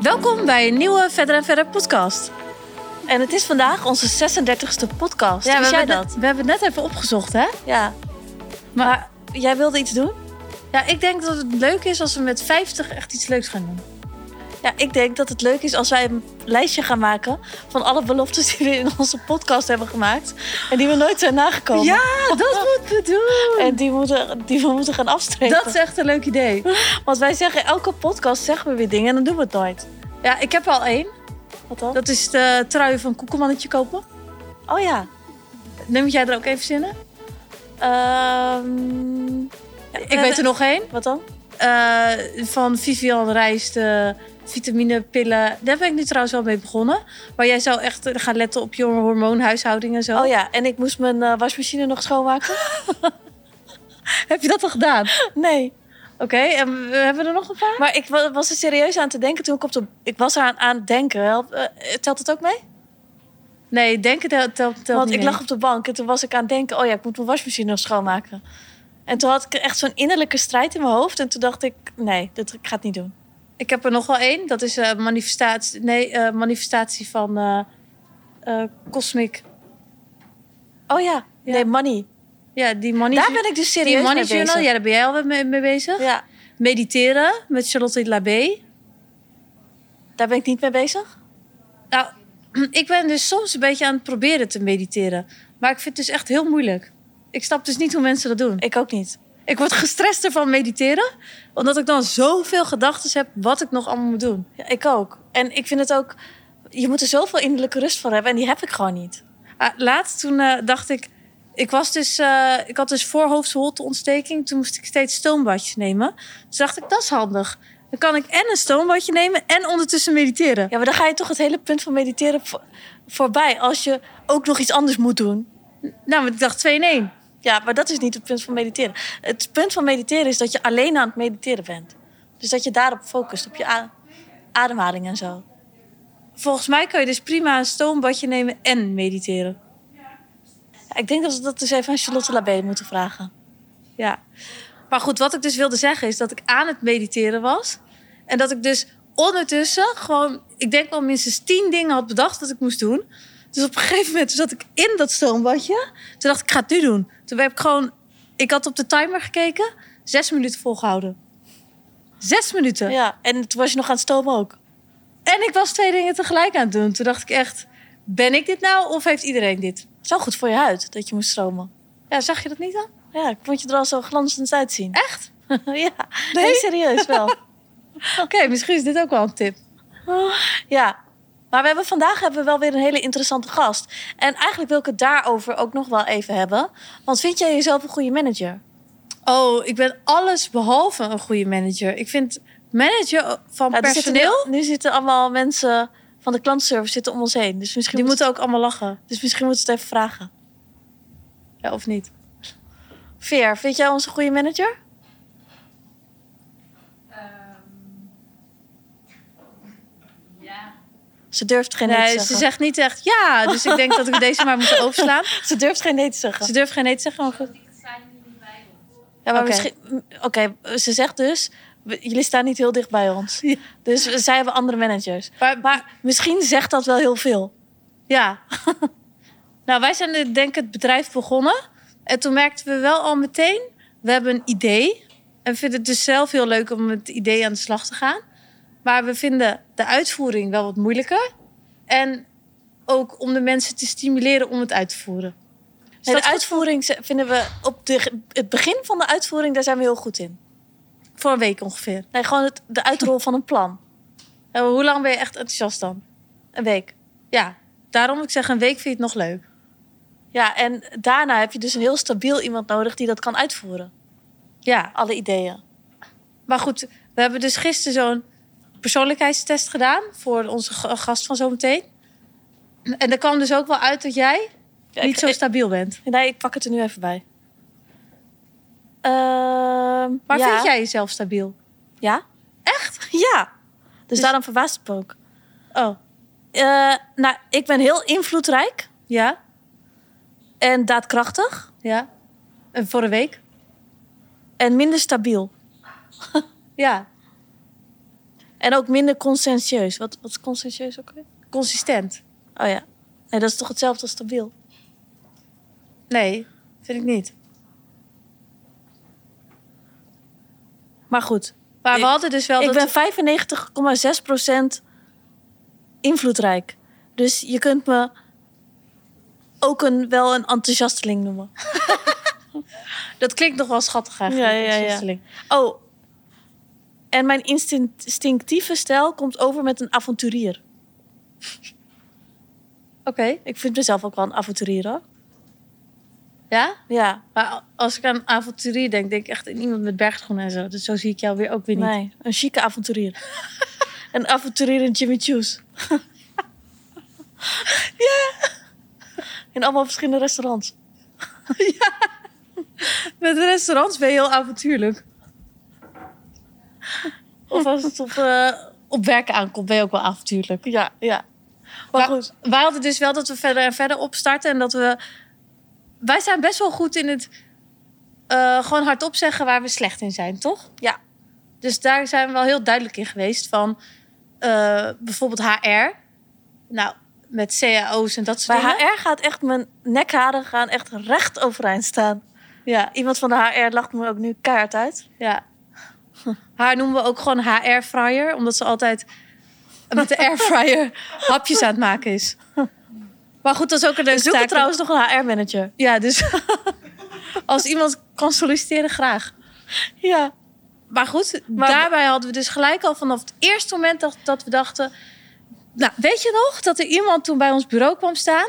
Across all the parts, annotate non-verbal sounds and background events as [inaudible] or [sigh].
Welkom bij een nieuwe Verder en Verder podcast. En het is vandaag onze 36e podcast. Ja, Wist jij dat? net- we hebben het net even opgezocht, hè? Ja. Maar jij wilde iets doen? Ja, ik denk dat het leuk is als we met 50 echt iets leuks gaan doen. Ja, ik denk dat het leuk is als wij een lijstje gaan maken van alle beloftes die we in onze podcast hebben gemaakt. En die we nooit zijn nagekomen. dat [laughs] moeten we doen. En die, moeten, die we moeten gaan afstrepen. Dat is echt een leuk idee. Want wij zeggen elke podcast zeggen we weer dingen en dan doen we het nooit. Ja, ik heb er al één. Wat dan? Dat is de trui van Koekelmannetje kopen. Oh ja. Neem jij er ook even zin in? Ehm, ja, Ik weet er nog één. Wat dan? Eh, van Vivian Rijst, de vitaminepillen. Daar ben ik nu trouwens wel mee begonnen. Maar jij zou echt eh, gaan letten op je hormoonhuishouding en zo. Oh ja, en ik moest mijn eh, wasmachine nog schoonmaken. [laughs] Heb je dat al gedaan? Nee. Oké, en we hebben er nog een paar? Maar ik wa- was er serieus aan te denken toen ik op de... Ik was er aan, aan het denken. Help, eh, telt het ook mee? Nee, denken telt, telt, telt Want niet ik mee. lag op de bank en toen was ik aan het denken... oh ja, ik moet mijn wasmachine nog schoonmaken. En toen had ik echt zo'n innerlijke strijd in mijn hoofd. En toen dacht ik, nee, dit, ik ga het niet doen. Ik heb er nog wel één. Dat is een manifestatie, nee, eh, manifestatie van eh, eh, Cosmic. Oh ja, Ja. nee, money. Ja, die money, Daar ben ik dus serieus die money mee journal. bezig. Ja, daar ben jij al mee, mee bezig. Ja, Mediteren met Charlotte Labé. daar ben ik niet mee bezig. Nou, [clears throat] ik ben dus soms een beetje aan het proberen te mediteren. Maar ik vind het dus echt heel moeilijk. Ik snap dus niet hoe mensen dat doen. Ik ook niet. Ik word gestrest ervan mediteren. Omdat ik dan zoveel gedachten heb wat ik nog allemaal moet doen. Ja, ik ook. En ik vind het ook... Je moet er zoveel innerlijke rust voor hebben. En die heb ik gewoon niet. Ah, laatst toen eh, dacht ik, ik was dus, eh, ik had dus voorhoofdholteontsteking. Toen moest ik steeds stoombadjes nemen. Dus dacht ik, dat is handig. Dan kan ik en een stoombadje nemen en ondertussen mediteren. Ja, maar dan ga je toch het hele punt van mediteren voor- voorbij. Als je ook nog iets anders moet doen. Nou, maar ik dacht 2 in 1. Ja, maar dat is niet het punt van mediteren. Het punt van mediteren is dat je alleen aan het mediteren bent. Dus dat je daarop focust, op je ademhaling en zo. Volgens mij kan je dus prima een stoombadje nemen en mediteren. Ik denk dat we dat dus even aan Charlotte Labé moeten vragen. Ja. Maar goed, wat ik dus wilde zeggen is dat ik aan het mediteren was. En dat ik dus ondertussen gewoon, ik denk wel minstens tien dingen had bedacht wat ik moest doen. Dus op een gegeven moment zat ik in dat stoombadje. Toen dacht ik, ik ga het nu doen. Toen heb ik gewoon, ik had op de timer gekeken, zes minuten volgehouden. Zes minuten. Ja, en toen was je nog aan het stomen ook. En ik was twee dingen tegelijk aan het doen. Toen dacht ik echt, ben ik dit nou of heeft iedereen dit? Zo goed voor je huid dat je moest stromen. Ja, zag je dat niet dan? Ja, ik vond je er al zo glanzend uitzien. Echt? [laughs] ja, nee, serieus wel. [laughs] Oké, misschien is dit ook wel een tip. Ja, maar we hebben vandaag hebben we wel weer een hele interessante gast. En eigenlijk wil ik het daarover ook nog wel even hebben. Want vind jij jezelf een goede manager? Oh, ik ben alles behalve een goede manager. Ik vind manager van Ja, er personeel, Zitten, nu, zitten allemaal mensen van de klantenservice zitten om ons heen. Dus misschien, die moet, moeten ook allemaal lachen. dus misschien moeten we het even vragen. Ja, of niet? Veer, vind jij ons een goede manager? Ze durft geen nee, Nee, te ze zeggen. zegt niet echt ja. Dus ik denk dat we deze maar moeten overslaan. [laughs] Ze durft geen nee te zeggen. Ze durft geen nee te zeggen. Maar goed. Ja, maar Oké. misschien. Oké, ze zegt dus. Jullie staan niet heel dicht bij ons. Ja. Dus zij hebben andere managers. Maar, Maar misschien zegt dat wel heel veel. ja. [laughs] nou, wij zijn denk ik het bedrijf begonnen. En toen merkten we wel al meteen, we hebben een idee. En we vinden het dus zelf heel leuk om met het idee aan de slag te gaan. Maar we vinden de uitvoering wel wat moeilijker. En ook om de mensen te stimuleren om het uit te voeren. Nee, dat de uitvoering vinden we op de, het begin van de uitvoering, daar zijn we heel goed in. voor een week ongeveer? Nee, gewoon het, de uitrol van een plan. [laughs] En hoe lang ben je echt enthousiast dan? Een week. Ja, daarom ik zeg een week vind je het nog leuk. Ja, en daarna heb je dus een heel stabiel iemand nodig die dat kan uitvoeren. Ja, Alle ideeën. maar goed, we hebben dus gisteren zo'n persoonlijkheidstest gedaan voor onze ga- gast van zometeen. En er kwam dus ook wel uit dat jij Ja, niet ik- zo ik- stabiel bent. Nee, ik pak het er nu even bij. Ehm, Maar ja. vind jij jezelf stabiel? Ja? Echt? Ja. Dus, Dus- daarom verbaast het me ook. Oh, Eh, nou, ik ben heel invloedrijk ja, en daadkrachtig ja. En voor een week? en minder stabiel. Ja. En ook minder conscientieus. Wat, wat is conscientieus ook weer? Consistent. Oh ja. Nee, dat is toch hetzelfde als stabiel? Nee, vind ik niet. Maar goed. Maar we hadden dus wel Ik dat... ben 95,6% invloedrijk. Dus je kunt me ook een, wel een enthousiasteling noemen. [laughs] Dat klinkt nog wel schattig eigenlijk. Ja, ja, ja. Oh. En mijn instinct- instinctieve stijl komt over met een avonturier. Oké. Ik vind mezelf ook wel een avonturier hoor. Ja? Ja, Maar als ik aan avonturier denk, denk ik echt in iemand met bergschoenen en zo. Dus zo zie ik jou weer ook weer niet. nee, een chique avonturier. [laughs] een avonturier in Jimmy Choo's. [laughs] ja. In allemaal verschillende restaurants. [laughs] Met de restaurants ben je heel avontuurlijk. Of als het op, eh, op werken aankomt, ben je ook wel avontuurlijk. Ja, ja. Maar Maar goed. wij hadden dus wel dat we verder en verder opstarten. En dat we... Wij zijn best wel goed in het... eh, gewoon hardop zeggen waar we slecht in zijn, toch? Ja. Dus daar zijn we wel heel duidelijk in geweest. Van eh, bijvoorbeeld HR. Nou, met cao's en dat soort Bij dingen. HR gaat echt mijn nekharen gaan echt recht overeind staan. Ja, Iemand van de HR lacht me ook nu keihard uit. ja. Haar noemen we ook gewoon HR-fryer. Omdat ze altijd met de airfryer hapjes aan het maken is. Maar goed, dat is ook een We leuke zoeken taak. trouwens nog een HR-manager. Ja, dus [laughs] als iemand kan solliciteren, graag. Ja. Maar goed, Maar- daarbij hadden we dus gelijk al vanaf het eerste moment dat, dat we dachten... Nou, weet je nog dat er iemand toen bij ons bureau kwam staan?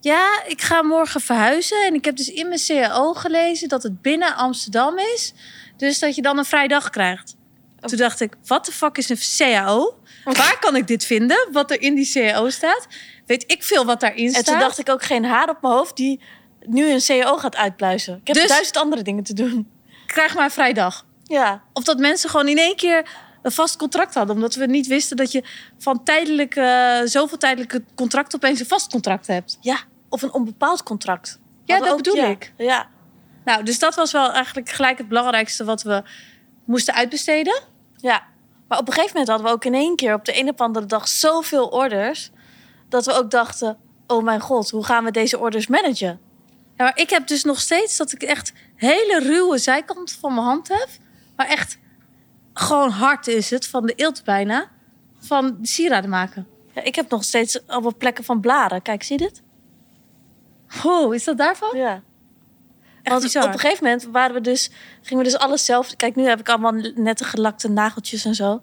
Ja, ik ga morgen verhuizen. En ik heb dus in mijn CAO gelezen dat het binnen Amsterdam is. Dus dat je dan een vrije dag krijgt. Toen dacht ik, wat de fuck is een CAO? Waar kan ik dit vinden? Wat er in die CAO staat? Weet ik veel wat daarin En staat? toen dacht ik ook geen haar op mijn hoofd die nu een CEO gaat uitpluizen. Ik heb Dus- duizend andere dingen te doen. krijg maar een vrije dag. Ja. Of dat mensen gewoon in één keer een vast contract hadden. Omdat we niet wisten dat je van tijdelijk, eh, zoveel tijdelijke contract opeens een vast contract hebt. Ja. Of een onbepaald contract. Ja, dat bedoel ja. ik. Ja. Nou, dus dat was wel eigenlijk gelijk het belangrijkste wat we moesten uitbesteden. Ja. Maar op een gegeven moment hadden we ook in één keer op de een of andere dag zoveel orders. Dat we ook dachten, oh mijn god, hoe gaan we deze orders managen? Ja, maar ik heb dus nog steeds dat ik echt hele ruwe zijkant van mijn hand heb. Maar echt gewoon hard is het, van de eelt bijna. Van sieraden maken. Ja, ik heb nog steeds allemaal plekken van blaren. Kijk, zie je dit? Oh, is dat daarvan? Ja. Want bizar. op een gegeven moment waren we dus, gingen we dus alles zelf... Kijk, nu heb ik allemaal nette gelakte nageltjes en zo.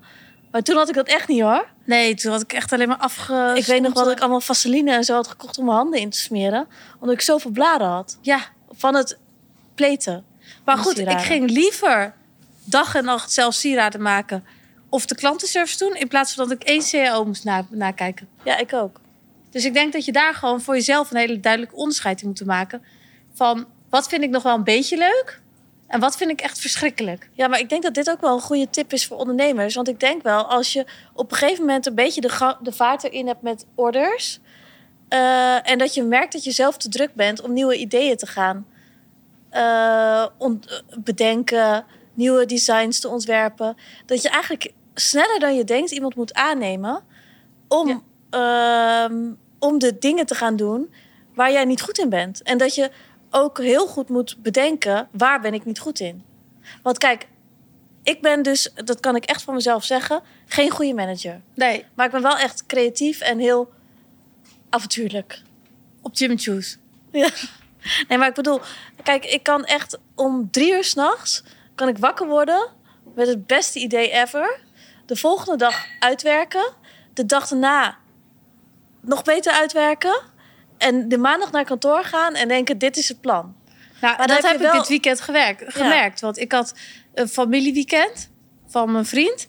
Maar toen had ik dat echt niet hoor. Nee, toen had ik echt alleen maar afge... ik weet nog wel dat ik allemaal vaseline en zo had gekocht om mijn handen in te smeren. Omdat ik zoveel blaren had. Ja, Van het pleten. Maar goed, sieraden. ik ging liever dag en nacht zelf sieraden maken. Of de klantenservice doen. In plaats van dat ik één CAO moest na- nakijken. Ja, ik ook. Dus ik denk dat je daar gewoon voor jezelf een hele duidelijke onderscheid in moet maken. Van wat vind ik nog wel een beetje leuk. En wat vind ik echt verschrikkelijk. Ja, maar ik denk dat dit ook wel een goede tip is voor ondernemers. Want ik denk wel, als je op een gegeven moment een beetje de, vaart erin hebt met orders. eh, en dat je merkt dat je zelf te druk bent om nieuwe ideeën te gaan eh, bedenken, nieuwe designs te ontwerpen. Dat je eigenlijk sneller dan je denkt iemand moet aannemen om, ehm, om de dingen te gaan doen waar jij niet goed in bent. En dat je ook heel goed moet bedenken waar ben ik niet goed in. Want kijk, ik ben dus, dat kan ik echt van mezelf zeggen, geen goede manager. Nee, Maar ik ben wel echt creatief en heel avontuurlijk. op Jimmy Choo's. Ja. Nee, maar ik bedoel, kijk, ik kan echt om drie uur s'nachts kan ik wakker worden met het beste idee ever. De volgende dag uitwerken. De dag daarna nog beter uitwerken. En de maandag naar kantoor gaan en denken, dit is het plan. Nou, dat heb ik wel- dit weekend gewerkt, gemerkt. Want ik had een familieweekend van mijn vriend.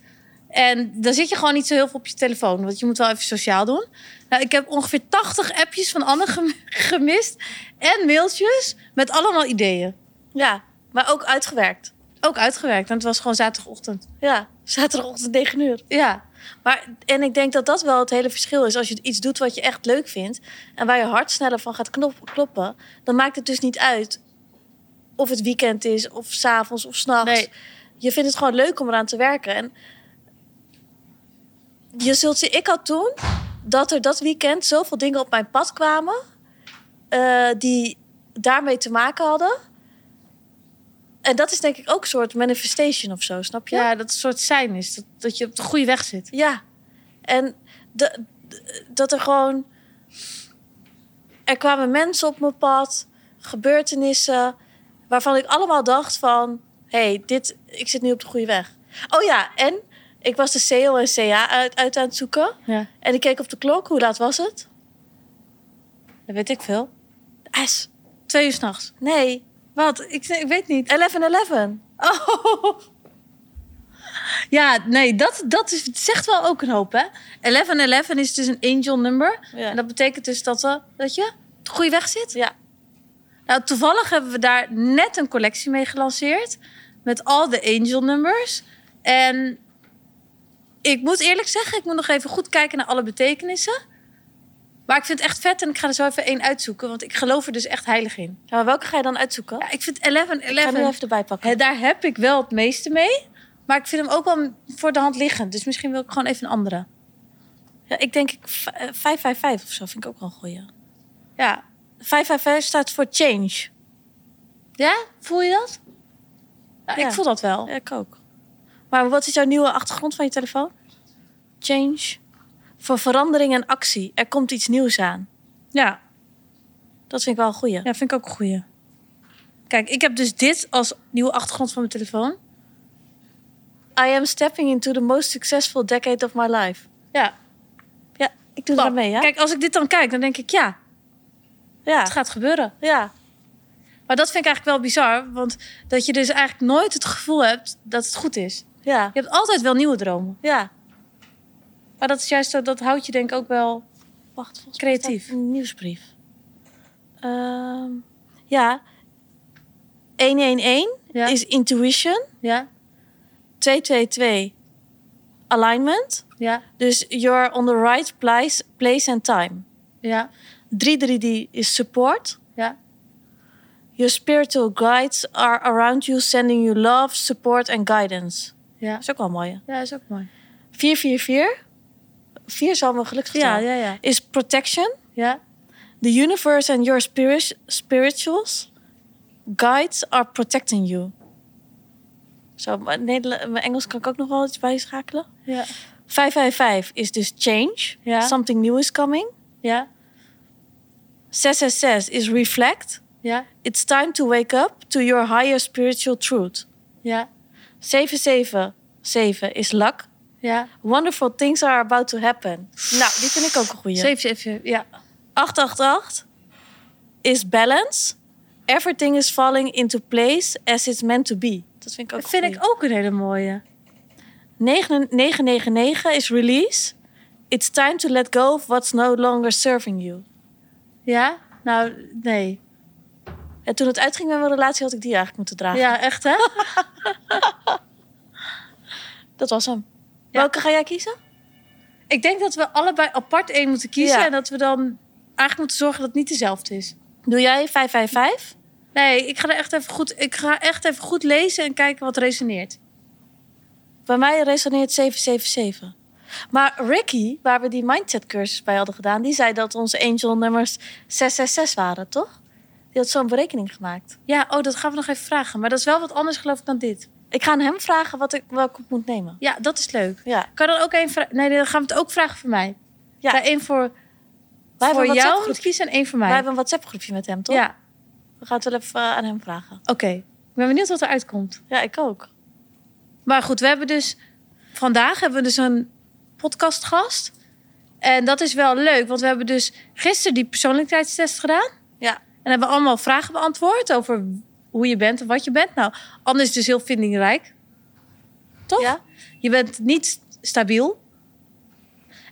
En dan zit je gewoon niet zo heel veel op je telefoon. Want je moet wel even sociaal doen. Nou, ik heb ongeveer 80 appjes van Anne gem- [laughs] gemist. En mailtjes met allemaal ideeën. Ja, maar ook uitgewerkt. Ook uitgewerkt. En het was gewoon zaterdagochtend. Ja, zaterdagochtend 9 uur. Ja, Maar, en ik denk dat dat wel het hele verschil is. Als je iets doet wat je echt leuk vindt... en waar je hart sneller van gaat knop- kloppen... dan maakt het dus niet uit of het weekend is... of s'avonds of s'nachts. Nee. Je vindt het gewoon leuk om eraan te werken. En je zult zien, ik had toen dat er dat weekend zoveel dingen op mijn pad kwamen eh, die daarmee te maken hadden. En dat is denk ik ook een soort manifestation of zo, snap je? Ja, dat het een soort zijn is. Dat, dat je op de goede weg zit. Ja. En de, de- dat er gewoon. Er kwamen mensen op mijn pad, gebeurtenissen, waarvan ik allemaal dacht van, hé, hey, dit, ik zit nu op de goede weg. Oh ja, en ik was de CO en CA uit, uit aan het zoeken. Ja. En ik keek op de klok, hoe laat was het? Dat weet ik veel. S. Twee uur s'nachts. Nee, Wat? Ik, ik weet niet. 11-11. Oh. Ja, nee, dat, dat is, zegt wel ook een hoop, hè? 1111 is dus een angel number. Ja. En dat betekent dus dat, we, dat je op de goede weg zit. Ja. Nou, toevallig hebben we daar net een collectie mee gelanceerd. Met al de angel numbers. En ik moet eerlijk zeggen, ik moet nog even goed kijken naar alle betekenissen. Maar ik vind het echt vet en ik ga er zo even één uitzoeken. Want ik geloof er dus echt heilig in. Ja, welke ga je dan uitzoeken? Ja, ik vind 1111... ik ga nu even erbij pakken. Daar heb ik wel het meeste mee. Maar ik vind hem ook wel voor de hand liggend. Dus misschien wil ik gewoon even een andere. Ja, ik denk ik v- eh, 555 of zo vind ik ook wel een goeie. Ja. 555 staat voor change. Ja? Voel je dat? Ja, Ja. Ik voel dat wel. Ja, ik ook. Maar wat is jouw nieuwe achtergrond van je telefoon? Change. Voor verandering en actie. Er komt iets nieuws aan. Ja. Dat vind ik wel een goeie. Ja, vind ik ook een goeie. Kijk, ik heb dus dit als nieuwe achtergrond van mijn telefoon. I am stepping into the most successful decade of my life. Ja. Ja, ik doe er mee, ja? Kijk, als ik dit dan kijk, dan denk ik, ja, ja. het gaat gebeuren. ja. Maar dat vind ik eigenlijk wel bizar. Want dat je dus eigenlijk nooit het gevoel hebt dat het goed is. Ja. Je hebt altijd wel nieuwe dromen. Ja. Maar dat is juist, dat, dat houdt je denk ik ook wel... Wacht, volgens mij Creatief. Een nieuwsbrief. Ehm, ja. 111 Ja. is intuition. Ja, 222 alignment. ja, Dus you're on the right place, place and time. ja, 333 is support. ja. Your spiritual guides are around you, sending you love, support and guidance. Ja, is ook wel mooi. ja is ook mooi. 444. 4 zal mijn geluksgetal. Ja, ja, ja. Is protection. Ja, The universe and your spirit, spirituals guides are protecting you. Zo, mijn Engels kan ik ook nog wel iets bijschakelen. ja, 555 is dus change. Ja. Something new is coming. ja, 666 is reflect. ja, It's time to wake up to your higher spiritual truth. ja, 777 is luck. Ja. Wonderful things are about to happen. Nou, die vind ik ook een goeie. 7, 7, ja. 888 is balance. Everything is falling into place as it's meant to be. Dat vind ik ook Dat vind ik ook een hele mooie. 999 is release. It's time to let go of what's no longer serving you. Ja? Nou, nee. En toen het uitging met mijn relatie had ik die eigenlijk moeten dragen. Ja, echt hè? [laughs] Dat was hem. Welke ga jij kiezen? ik denk dat we allebei apart één moeten kiezen. En dat we dan eigenlijk moeten zorgen dat het niet dezelfde is. Doe jij 555? Nee, ik ga er echt even goed, ik ga echt even goed lezen en kijken wat resoneert. Bij mij resoneert 777. Maar Ricky, waar we die mindset cursus bij hadden gedaan, die zei dat onze angel nummers 666 waren, toch? Die had zo'n berekening gemaakt. Ja, oh, dat gaan we nog even vragen. Maar dat is wel wat anders geloof ik dan dit. Ik ga aan hem vragen wat ik, welke ik moet nemen. Ja, dat is leuk. Ja. Kan dan ook één vragen? Nee, dan gaan we het ook vragen voor mij. Ja. Ja. één voor, Wij voor een jou moet kiezen en één voor mij. Wij hebben een WhatsApp-groepje met hem, toch? Ja, We gaan het wel even eh, aan hem vragen. oké. Ik ben benieuwd wat eruit komt. Ja, ik ook. Maar goed, we hebben dus vandaag hebben we dus een podcastgast. En dat is wel leuk, want we hebben dus gisteren die persoonlijkheidstest gedaan. Ja. En hebben allemaal vragen beantwoord over hoe je bent en wat je bent. Nou, Anne is dus heel vindingrijk. Toch? Ja? Je bent niet stabiel.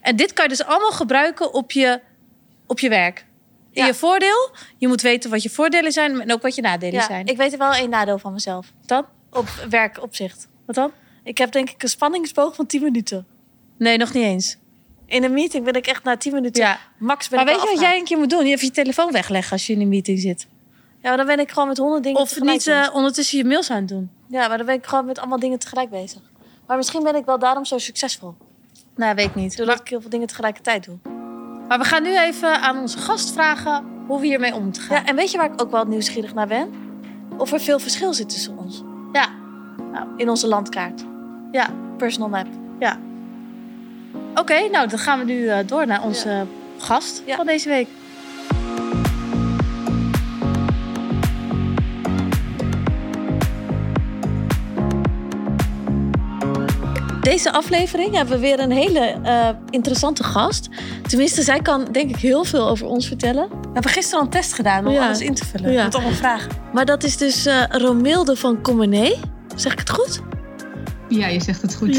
En dit kan je dus allemaal gebruiken op je, op je werk. In Ja. je voordeel. Je moet weten wat je voordelen zijn en ook wat je nadelen ja. zijn. Ik weet er wel één nadeel van mezelf. Dan? Op werkopzicht. Wat dan? Ik heb denk ik een spanningsboog van 10 minuten. Nee, nog niet eens. In een meeting ben ik echt na 10 minuten Ja. max ben Maar ik weet je wat jij een keer moet doen? Je even je telefoon wegleggen als je in een meeting zit. Ja, maar dan ben ik gewoon met honderd dingen Of tegelijk niet eh, ondertussen je mails aan het doen. Ja, maar dan ben ik gewoon met allemaal dingen tegelijk bezig. Maar misschien ben ik wel daarom zo succesvol. Nou, weet ik niet. Doordat ik heel veel dingen tegelijkertijd doe. Maar we gaan nu even aan onze gast vragen hoe we hiermee om te gaan. Ja, en weet je waar ik ook wel nieuwsgierig naar ben? Of er veel verschil zit tussen ons. Ja. Nou, in onze landkaart. Ja. Personal map. Oké, nou dan gaan we nu eh, door naar onze gast Ja. van deze week. Deze aflevering hebben we weer een hele eh, interessante gast. Tenminste, zij kan denk ik heel veel over ons vertellen. We hebben gisteren al een test gedaan om Ja. alles in te vullen. Ja. Met allemaal vragen. Maar dat is dus eh Romilde van Comenee. Zeg ik het goed? Ja, je zegt het goed.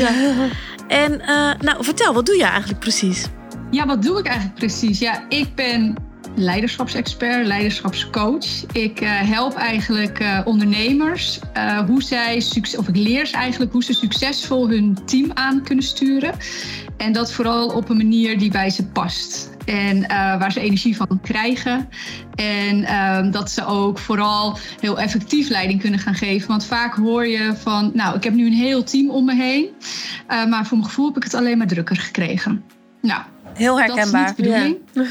En eh, nou, vertel, wat doe je eigenlijk precies? Ja, wat doe ik eigenlijk precies? Ja, ik ben leiderschapsexpert, leiderschapscoach. Ik eh, help eigenlijk eh, ondernemers eh, hoe zij of ik leer ze eigenlijk hoe ze succesvol hun team aan kunnen sturen. En dat vooral op een manier die bij ze past. En waar ze energie van krijgen. En ehm, dat ze ook vooral heel effectief leiding kunnen gaan geven. Want vaak hoor je van, nou, ik heb nu een heel team om me heen. maar voor mijn gevoel heb ik het alleen maar drukker gekregen. Nou, Heel dat is herkenbaar. niet de bedoeling. Ja.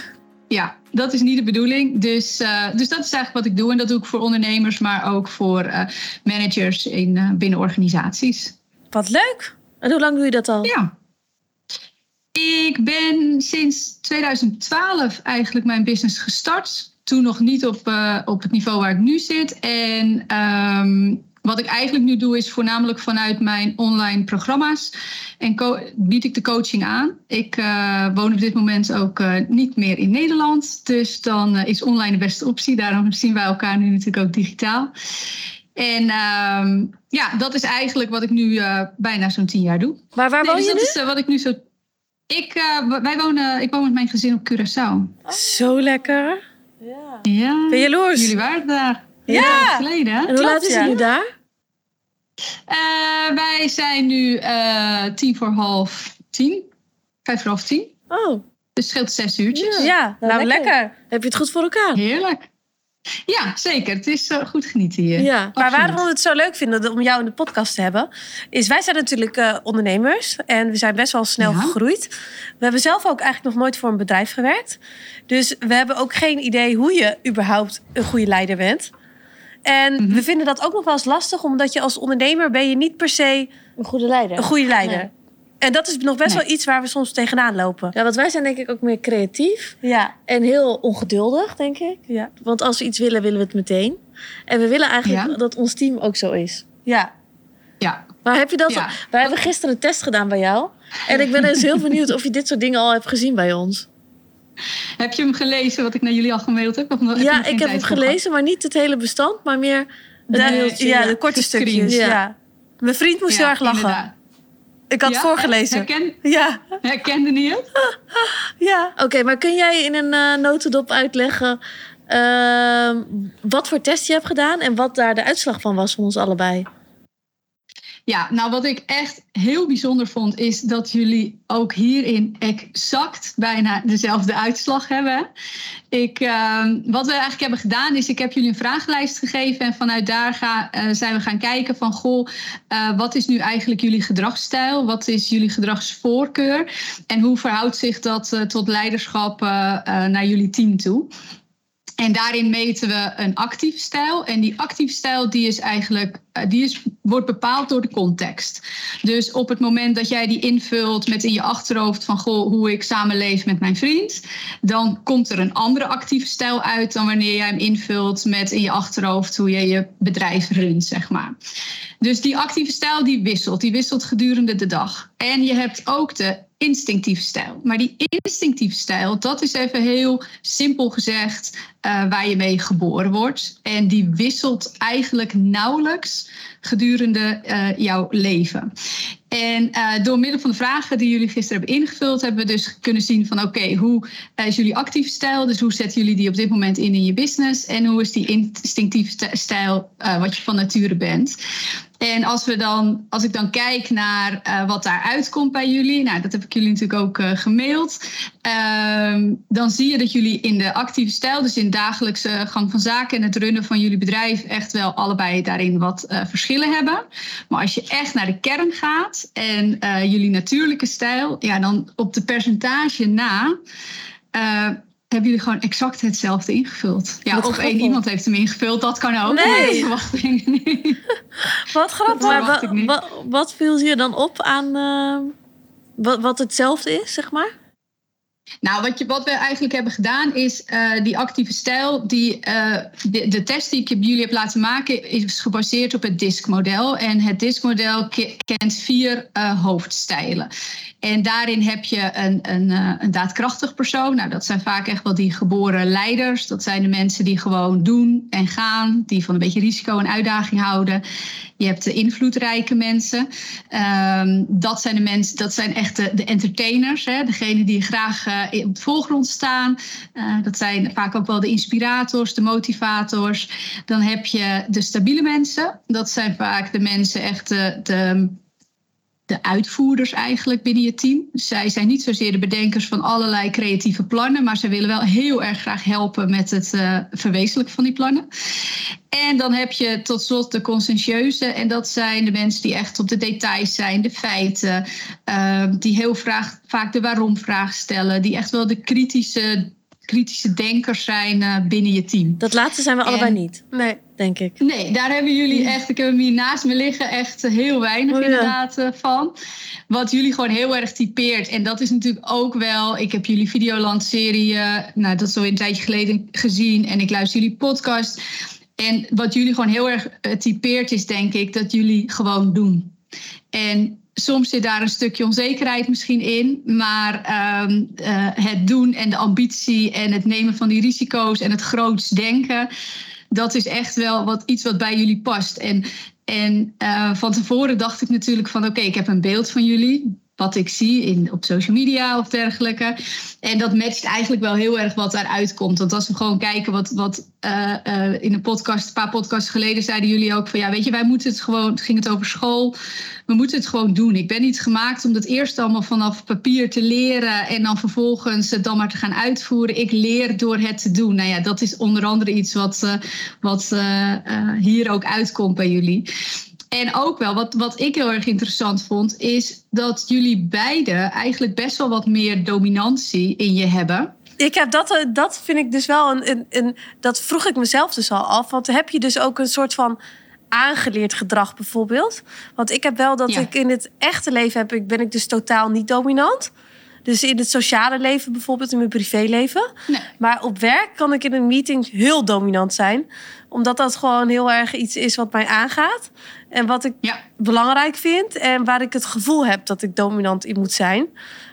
Dat is niet de bedoeling. Dus, eh, dus dat is eigenlijk wat ik doe. En dat doe ik voor ondernemers, maar ook voor eh, managers in, eh, binnen organisaties. Wat leuk. En hoe lang doe je dat al? Ja. Ik ben sinds 2012 eigenlijk mijn business gestart. Toen nog niet op, op het niveau waar ik nu zit. En ehm, wat ik eigenlijk nu doe is voornamelijk vanuit mijn online programma's. En bied ik de coaching aan. Ik eh, woon op dit moment ook eh, niet meer in Nederland. Dus dan eh, is online de beste optie. Daarom zien wij elkaar nu natuurlijk ook digitaal. En ehm, ja, dat is eigenlijk wat ik nu eh, bijna zo'n tien jaar doe. Maar waar Nee, woon dus je dat nu? is wat ik nu zo. Ik, eh, wij wonen, ik woon met mijn gezin op Curaçao. Zo lekker. Ja. Ja. Ben je jaloers? Jullie waren daar. Ja. Ja. geleden. hè? En hoe Klopt, laat is het nu daar? Eh, wij zijn nu eh, tien voor half tien. Vijf voor half tien. Oh, Dus het scheelt zes uurtjes. Ja, nou, Nou, lekker. lekker. heb je het goed voor elkaar? Heerlijk. Ja, zeker. Het is eh, goed genieten hier. Ja. Maar waarom we het zo leuk vinden om jou in de podcast te hebben, is wij zijn natuurlijk eh, ondernemers en we zijn best wel snel Ja. gegroeid. We hebben zelf ook eigenlijk nog nooit voor een bedrijf gewerkt. Dus we hebben ook geen idee hoe je überhaupt een goede leider bent. En Mhm. we vinden dat ook nog wel eens lastig, omdat je als ondernemer ben je niet per se Een goede leider. een goede leider. Nee. En dat is nog best Nee. wel iets waar we soms tegenaan lopen. Ja, want wij zijn denk ik ook meer creatief Ja, en heel ongeduldig, denk ik. ja, Want als we iets willen, willen we het meteen. En we willen eigenlijk Ja. dat ons team ook zo is. ja. Ja. Maar heb je dat? Ja. Wij hebben gisteren een test gedaan bij jou. En ik ben dus heel [laughs] benieuwd of je dit soort dingen al hebt gezien bij ons. [laughs] Heb je hem gelezen wat ik naar jullie al gemaild heb? Of ja, ik heb het voor gelezen, maar niet het hele bestand, maar meer het De, mailtje. ja, de korte stukjes. Ja. Ja. Mijn vriend moest heel erg lachen. inderdaad. Ik had Ja? voorgelezen. Herken, Ja, herkende niet het? [laughs] ja. Oké, maar kun jij in een eh, notendop uitleggen ehm, wat voor test je hebt gedaan en wat daar de uitslag van was van ons allebei? Ja, nou wat ik echt heel bijzonder vond, is dat jullie ook hierin exact bijna dezelfde uitslag hebben. Ik, ehm, wat we eigenlijk hebben gedaan, is ik heb jullie een vragenlijst gegeven en vanuit daar eh, zijn we gaan kijken van, goh, eh, wat is nu eigenlijk jullie gedragsstijl? Wat is jullie gedragsvoorkeur? En hoe verhoudt zich dat eh, tot leiderschap naar jullie team toe? En daarin meten we een actieve stijl. En die actieve stijl die is eigenlijk, eh, die is, wordt bepaald door de context. Dus op het moment dat jij die invult met in je achterhoofd van goh, hoe ik samenleef met mijn vriend, dan komt er een andere actieve stijl uit dan wanneer jij hem invult met in je achterhoofd hoe je je bedrijf runt, zeg maar. Dus die actieve stijl die wisselt, die wisselt gedurende de dag. En je hebt ook de instinctieve stijl. Maar die instinctieve stijl, dat is even heel simpel gezegd eh, waar je mee geboren wordt. En die wisselt eigenlijk nauwelijks gedurende eh, jouw leven. En eh, door middel van de vragen die jullie gisteren hebben ingevuld, hebben we dus kunnen zien van oké, hoe is jullie actieve stijl? Dus hoe zetten jullie die op dit moment in in je business? En hoe is die instinctieve st- stijl wat je van nature bent? En als, we dan, als ik dan kijk naar uh, wat daaruit komt bij jullie, nou, dat heb ik jullie natuurlijk ook uh, gemaild. Uh, dan zie je dat jullie in de actieve stijl, dus in dagelijkse gang van zaken en het runnen van jullie bedrijf, echt wel allebei daarin wat uh, verschillen hebben. Maar als je echt naar de kern gaat en jullie natuurlijke stijl, ja, dan op de percentage na hebben jullie gewoon exact hetzelfde ingevuld. Ja, of één iemand heeft hem ingevuld, dat kan ook. Nee. Dat verwacht ik niet. [laughs] Wat grappig. Maar wat, wat, wat, viel je dan op aan uh, wat, wat hetzelfde is, zeg maar? Nou, wat, je, wat we eigenlijk hebben gedaan is uh, die actieve stijl. Die, uh, de, de, test die ik jullie heb laten maken is gebaseerd op het DISC-model. En het DISC-model kent vier uh, hoofdstijlen. En daarin heb je een, een, een daadkrachtig persoon. Nou, dat zijn vaak echt wel die geboren leiders. Dat zijn de mensen die gewoon doen en gaan. Die van een beetje risico en uitdaging houden. Je hebt de invloedrijke mensen. Um, dat zijn de mensen, dat zijn echt de, entertainers. Hè? Degene die graag uh, op de voorgrond staan. Uh, dat zijn vaak ook wel de inspirators, de motivators. Dan heb je de stabiele mensen. Dat zijn vaak de mensen echt de de uitvoerders eigenlijk binnen je team. Zij zijn niet zozeer de bedenkers van allerlei creatieve plannen, maar ze willen wel heel erg graag helpen met het uh, verwezenlijken van die plannen. En dan heb je tot slot de conscientieuze, en dat zijn de mensen die echt op de details zijn, de feiten, uh, die heel vaak de waarom-vraag stellen, die echt wel de kritische kritische denkers zijn uh, binnen je team. Dat laatste zijn we en, allebei niet. Nee, denk ik. Nee, daar hebben jullie echt, ik heb hem hier naast me liggen, echt heel weinig oh, ja. inderdaad uh, van. Wat jullie gewoon heel erg typeert. En dat is natuurlijk ook wel, ik heb jullie Videoland-serie, uh, nou dat is al een tijdje geleden gezien. En ik luister jullie podcast. En wat jullie gewoon heel erg typeert is denk ik dat jullie gewoon doen. En soms zit daar een stukje onzekerheid misschien in. Maar uh, uh, het doen en de ambitie en het nemen van die risico's en het groots denken. Dat is echt wel wat, iets wat bij jullie past. En, en uh, van tevoren dacht ik natuurlijk van oké, ik heb een beeld van jullie wat ik zie in, op social media of dergelijke. En dat matcht eigenlijk wel heel erg wat daaruit komt. Want als we gewoon kijken wat, wat uh, uh, in een podcast, een paar podcasts geleden zeiden jullie ook van ja, weet je, wij moeten het gewoon, het ging het over school. We moeten het gewoon doen. Ik ben niet gemaakt om dat eerst allemaal vanaf papier te leren en dan vervolgens het dan maar te gaan uitvoeren. Ik leer door het te doen. Nou ja, dat is onder andere iets wat, uh, wat hier ook uitkomt bij jullie. En ook wel, wat, wat ik heel erg interessant vond, is dat jullie beiden eigenlijk best wel wat meer dominantie in je hebben. Ik heb dat, dat vind ik dus wel een, een, een. Dat vroeg ik mezelf dus al af. Want heb je dus ook een soort van aangeleerd gedrag bijvoorbeeld? Want ik heb wel dat ja. ik in het echte leven heb, ik ben ik dus totaal niet dominant. Dus in het sociale leven bijvoorbeeld, in mijn privéleven. Nee. Maar op werk kan ik in een meeting heel dominant zijn. Omdat dat gewoon heel erg iets is wat mij aangaat. En wat ik ja. belangrijk vind. En waar ik het gevoel heb dat ik dominant in moet zijn.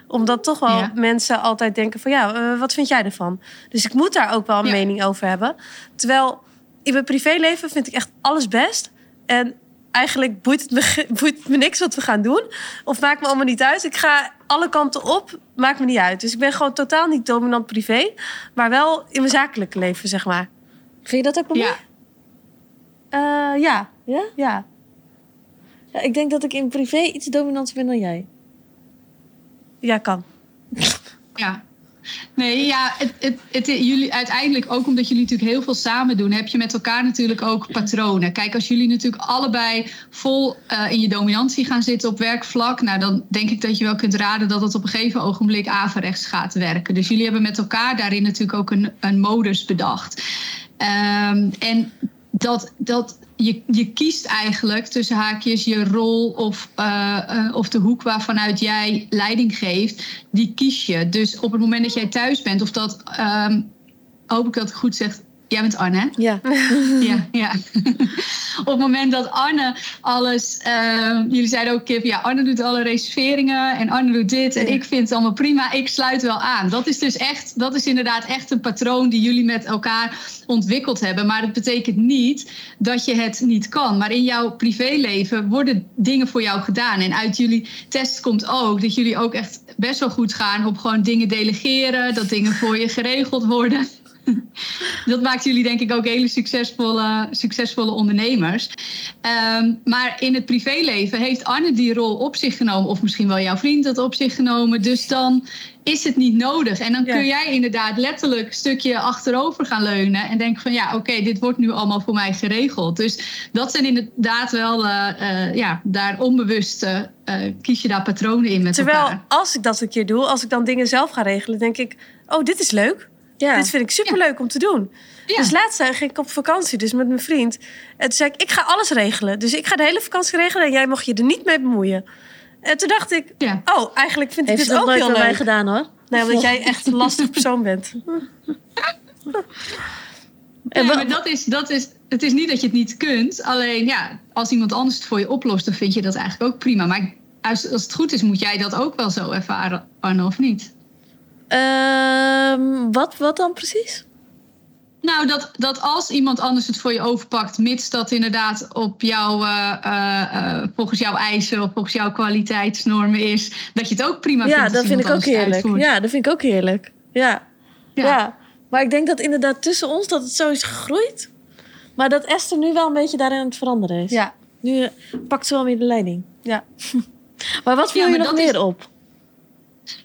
Omdat toch wel ja. mensen altijd denken van ja, uh, wat vind jij ervan? Dus ik moet daar ook wel een ja. mening over hebben. Terwijl in mijn privéleven vind ik echt alles best. En eigenlijk boeit het, me, boeit het me niks wat we gaan doen. Of maakt me allemaal niet uit. Ik ga alle kanten op, maakt me niet uit. Dus ik ben gewoon totaal niet dominant privé. Maar wel in mijn zakelijke leven, zeg maar. Vind je dat ook bij ja. Uh, ja. Ja? Ja. Ja, ik denk dat ik in privé iets dominanter ben dan jij. Ja, kan. [laughs] Ja. Nee, ja, het, het, het, jullie uiteindelijk ook omdat jullie natuurlijk heel veel samen doen, heb je met elkaar natuurlijk ook patronen. Kijk, als jullie natuurlijk allebei vol uh, in je dominantie gaan zitten op werkvlak, nou dan denk ik dat je wel kunt raden dat het op een gegeven ogenblik averechts gaat werken. Dus jullie hebben met elkaar daarin natuurlijk ook een, een modus bedacht. Um, en dat, dat je, je kiest eigenlijk tussen haakjes je rol of, uh, uh, of de hoek waarvanuit jij leiding geeft, die kies je. Dus op het moment dat jij thuis bent, of dat, um, hoop ik dat ik goed zeg, Jij bent Anne, hè? Ja. [laughs] ja, ja. [laughs] Op het moment dat Anne alles... Uh, jullie zeiden ook, Kip, ja, Anne doet alle reserveringen... en Anne doet dit en ik vind het allemaal prima. Ik sluit wel aan. Dat is dus echt... Dat is inderdaad echt een patroon die jullie met elkaar ontwikkeld hebben. Maar dat betekent niet dat je het niet kan. Maar in jouw privéleven worden dingen voor jou gedaan. En uit jullie test komt ook dat jullie ook echt best wel goed gaan... op gewoon dingen delegeren. Dat dingen voor je geregeld worden... [laughs] dat maakt jullie denk ik ook hele succesvolle, succesvolle ondernemers. Ehm, maar in het privéleven heeft Arne die rol op zich genomen. Of misschien wel jouw vriend dat op zich genomen. Dus dan is het niet nodig. En dan kun jij inderdaad letterlijk een stukje achterover gaan leunen. En denken van ja, oké, dit wordt nu allemaal voor mij geregeld. Dus dat zijn inderdaad wel, uh, uh, ja, daar onbewust uh, kies je daar patronen in met Terwijl elkaar. als ik dat een keer doe, als ik dan dingen zelf ga regelen, denk ik, oh, dit is leuk. Ja. Dit vind ik superleuk om te doen. Dus laatst ging ik op vakantie, dus met mijn vriend. En toen zei ik, ik ga alles regelen. Dus ik ga de hele vakantie regelen en jij mag je er niet mee bemoeien. En toen dacht ik, oh, eigenlijk vind ik Heeft dit ook heel leuk. mij gedaan hoor. Nee, omdat jij echt een lastig [laughs] persoon bent. [laughs] Ja, maar dat is, dat is, het is niet dat je het niet kunt. Alleen ja, als iemand anders het voor je oplost, dan vind je dat eigenlijk ook prima. Maar als, als het goed is, moet jij dat ook wel zo ervaren, Arno, of niet? Um, wat, wat dan precies? Nou, dat, dat als iemand anders het voor je overpakt, mits dat inderdaad op jou, uh, uh, volgens jouw eisen of volgens jouw kwaliteitsnormen is, dat je het ook prima ja, vindt. Ja, dat vind ik ook heerlijk. Uitvoert. Ja, dat vind ik ook heerlijk. Ja. ja. Ja. Maar ik denk dat inderdaad tussen ons dat het zo is gegroeid. Maar dat Esther nu wel een beetje daarin aan het veranderen is. Ja. Nu pakt ze wel meer de leiding. Ja. [laughs] maar wat viel je nog meer is... op?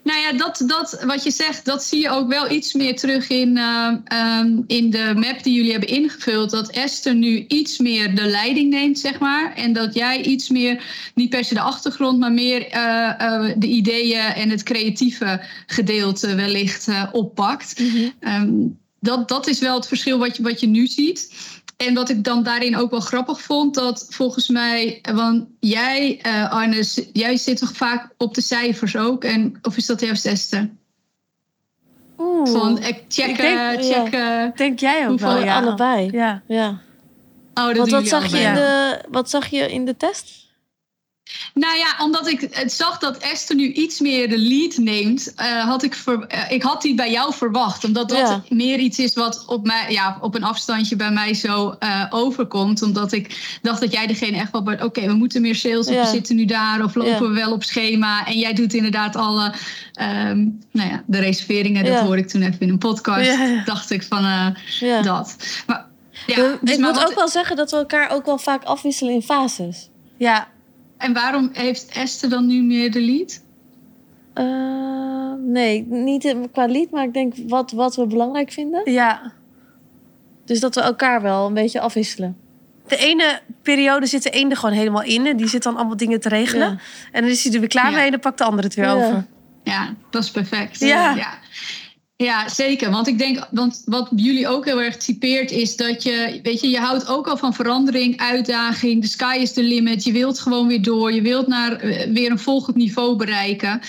Nou ja, dat, dat wat je zegt, dat zie je ook wel iets meer terug in, uh, um, in de map die jullie hebben ingevuld. Dat Esther nu iets meer de leiding neemt, zeg maar. En dat jij iets meer, niet per se de achtergrond, maar meer uh, uh, de ideeën en het creatieve gedeelte wellicht oppakt. Mm-hmm. Um, dat, dat is wel het verschil wat je, wat je nu ziet. En wat ik dan daarin ook wel grappig vond, dat volgens mij, want jij, uh, Arne, jij zit toch vaak op de cijfers ook? En, of is dat juist Esther? Oeh. Van eh, checken, ik denk, checken. Ja. Denk jij ook hoeveel, wel, ja. Allebei. Ja. ja. Oh, dat Want wat zag, allebei. je in de, wat zag je in de test? Nou ja, omdat ik het zag dat Esther nu iets meer de lead neemt, uh, had ik, ver, uh, ik had die bij jou verwacht. Omdat dat Ja. meer iets is wat op, mij, ja, op een afstandje bij mij zo uh, overkomt. Omdat ik dacht dat jij degene echt wel oké, we moeten meer sales, Ja. we zitten nu daar, of lopen Ja. we wel op schema. En jij doet inderdaad alle, ehm, nou ja, de reserveringen. Dat hoorde ik toen even in een podcast. Dacht ik van dat. Maar, ja, dus ik maar moet wat- ook wel zeggen dat we elkaar ook wel vaak afwisselen in fases. Ja. En waarom heeft Esther dan nu meer de lead? Uh, nee, niet qua lied, maar ik denk wat, wat we belangrijk vinden. ja. Dus dat we elkaar wel een beetje afwisselen. De ene periode zit de ene er gewoon helemaal in. En die zit dan allemaal dingen te regelen. Ja. En dan is hij er weer klaar Ja. mee en dan pakt de andere het weer Ja. over. Ja, dat is perfect. Ja. Ja. Zeker. Want ik denk, want wat jullie ook heel erg typeert, is dat je, weet je, je houdt ook al van verandering, uitdaging. De sky is the limit. Je wilt gewoon weer door. Je wilt naar eh, weer een volgend niveau bereiken.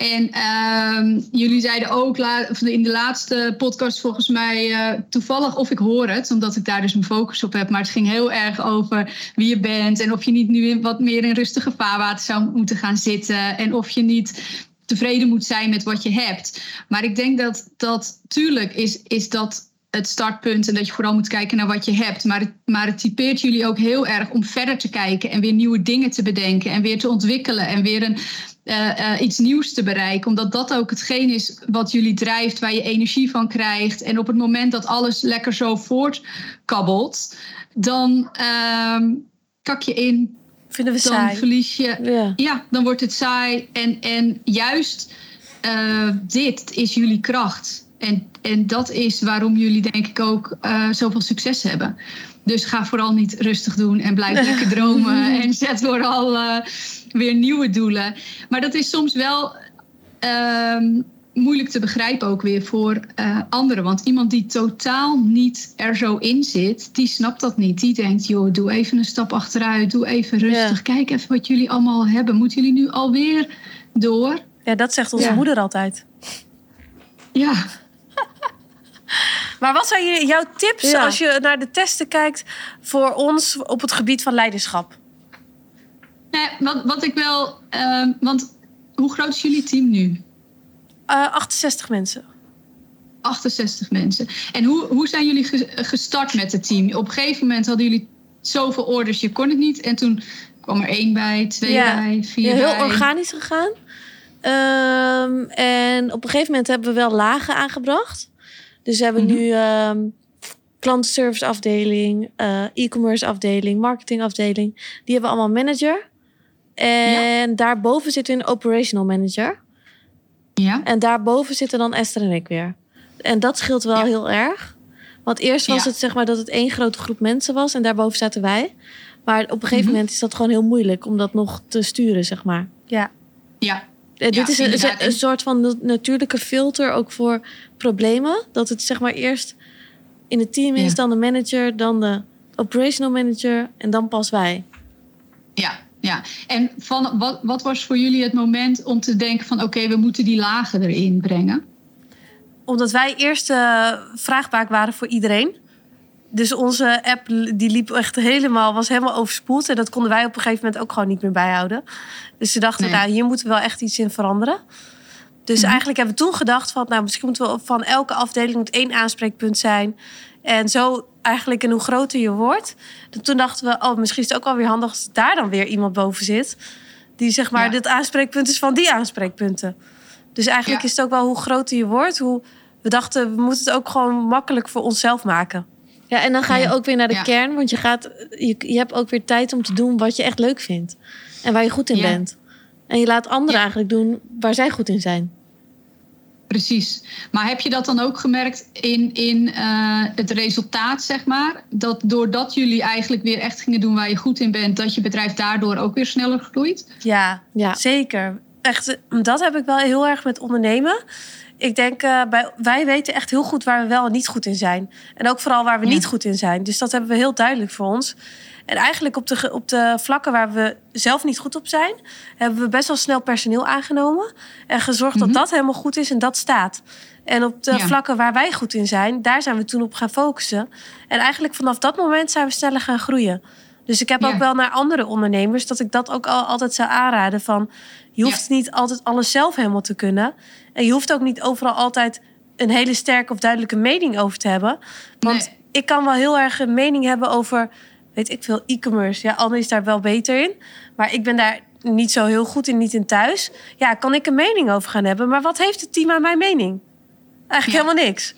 En ehm, jullie zeiden ook in de laatste podcast volgens mij eh, toevallig, of ik hoor het, omdat ik daar dus mijn focus op heb. Maar het ging heel erg over wie je bent en of je niet nu wat meer in rustige vaarwater zou moeten gaan zitten. En of je niet tevreden moet zijn met wat je hebt. Maar ik denk dat dat, tuurlijk is, is dat het startpunt en dat je vooral moet kijken naar wat je hebt. Maar het, maar het typeert jullie ook heel erg om verder te kijken en weer nieuwe dingen te bedenken en weer te ontwikkelen en weer een, uh, uh, iets nieuws te bereiken. Omdat dat ook hetgeen is wat jullie drijft, waar je energie van krijgt. En op het moment dat alles lekker zo voortkabbelt, dan uh, kak je in. Vinden we dan saai. verlies je. Ja. Ja, dan wordt het saai. En, en juist uh, dit is jullie kracht. En, en dat is waarom jullie denk ik ook uh, zoveel succes hebben. Dus ga vooral niet rustig doen en blijf [laughs] lekker dromen. En zet vooral uh, weer nieuwe doelen. Maar dat is soms wel uh, moeilijk te begrijpen ook weer voor uh, anderen. Want iemand die totaal niet er zo in zit, die snapt dat niet. Die denkt, joh, doe even een stap achteruit. Doe even rustig. Ja. Kijk even wat jullie allemaal hebben. Moeten jullie nu alweer door? Ja, dat zegt onze ja. moeder altijd. Ja. [laughs] Maar wat zijn jouw tips Ja. als je naar de testen kijkt voor ons op het gebied van leiderschap? Nee, wat, wat ik wel. Uh, want hoe groot is jullie team nu? Uh, 68 mensen. 68 mensen. En hoe, hoe zijn jullie gestart met het team? Op een gegeven moment hadden jullie zoveel orders, je kon het niet. En toen kwam er één bij, twee ja. bij, vier ja, heel bij. organisch gegaan. Um, en op een gegeven moment hebben we wel lagen aangebracht. Dus we hebben Mhm. nu ehm klantenservice afdeling, eh, e-commerce afdeling, marketing afdeling. Die hebben allemaal manager. En daarboven zit een operational manager. Ja, En daarboven zitten dan Esther en ik weer. En dat scheelt wel Ja. heel erg. Want eerst was Ja. het zeg maar dat het één grote groep mensen was en daarboven zaten wij. Maar op een gegeven Mhm. moment is dat gewoon heel moeilijk om dat nog te sturen, zeg maar. Ja. ja, Eh, dit is een, een soort van na- natuurlijke filter ook voor problemen. Dat het zeg maar eerst in het team is, Ja. dan de manager, dan de operational manager en dan pas wij. ja, ja. En van, wat, wat was voor jullie het moment om te denken van... oké, we moeten die lagen erin brengen? Omdat wij eerst eh, vraagbaak waren voor iedereen. Dus onze app die liep echt helemaal, was helemaal overspoeld. En dat konden wij op een gegeven moment ook gewoon niet meer bijhouden. Dus ze dachten, Nee. nou, hier moeten we wel echt iets in veranderen. Dus Mhm. eigenlijk hebben we toen gedacht van, nou, misschien moeten we van elke afdeling moet één aanspreekpunt zijn. En zo eigenlijk, en hoe groter je wordt. Toen dachten we, oh, misschien is het ook wel weer handig als daar dan weer iemand boven zit. Die zeg maar, Ja. dit aanspreekpunt is van die aanspreekpunten. Dus eigenlijk Ja. is het ook wel hoe groter je wordt, hoe we dachten, we moeten het ook gewoon makkelijk voor onszelf maken. Ja, en dan ga je Ja. ook weer naar de Ja. kern, want je, gaat, je, je hebt ook weer tijd om te doen wat je echt leuk vindt. En waar je goed in Ja. bent. En je laat anderen Ja. eigenlijk doen waar zij goed in zijn. Precies. Maar heb je dat dan ook gemerkt in, in eh, het resultaat, zeg maar? Dat doordat jullie eigenlijk weer echt gingen doen waar je goed in bent... dat je bedrijf daardoor ook weer sneller groeit? Ja, Ja. zeker. Echt, dat heb ik wel heel erg met ondernemen. Ik denk, eh, bij, wij weten echt heel goed waar we wel en niet goed in zijn. En ook vooral waar we Ja. niet goed in zijn. Dus dat hebben we heel duidelijk voor ons. En eigenlijk op de, op de vlakken waar we zelf niet goed op zijn, hebben we best wel snel personeel aangenomen. En gezorgd Mhm. dat dat helemaal goed is en dat staat. En op de Ja. vlakken waar wij goed in zijn, daar zijn we toen op gaan focussen. En eigenlijk vanaf dat moment zijn we sneller gaan groeien. Dus ik heb ook wel naar andere ondernemers dat ik dat ook al, altijd zou aanraden. Van je hoeft niet altijd alles zelf helemaal te kunnen. En je hoeft ook niet overal altijd een hele sterke of duidelijke mening over te hebben. Want Nee. ik kan wel heel erg een mening hebben over, weet ik veel, e-commerce. Ja, Anne is daar wel beter in. Maar ik ben daar niet zo heel goed in, niet in thuis. Ja, kan ik een mening over gaan hebben. Maar wat heeft het team aan mijn mening? Eigenlijk Ja. helemaal niks.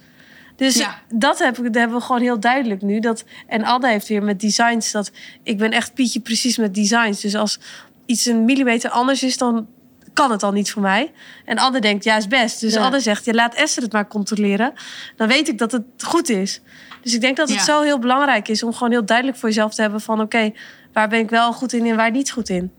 Dus Ja. dat, heb dat hebben we gewoon heel duidelijk nu. Dat, en Anne heeft weer met designs dat... Ik ben echt Pietje precies met designs. Dus als iets een millimeter anders is, dan kan het al niet voor mij. En Anne denkt, ja, is best. Dus Ja. Anne zegt, je laat Esther het maar controleren. Dan weet ik dat het goed is. Dus ik denk dat het Ja. zo heel belangrijk is... om gewoon heel duidelijk voor jezelf te hebben van... oké, waar ben ik wel goed in en waar niet goed in?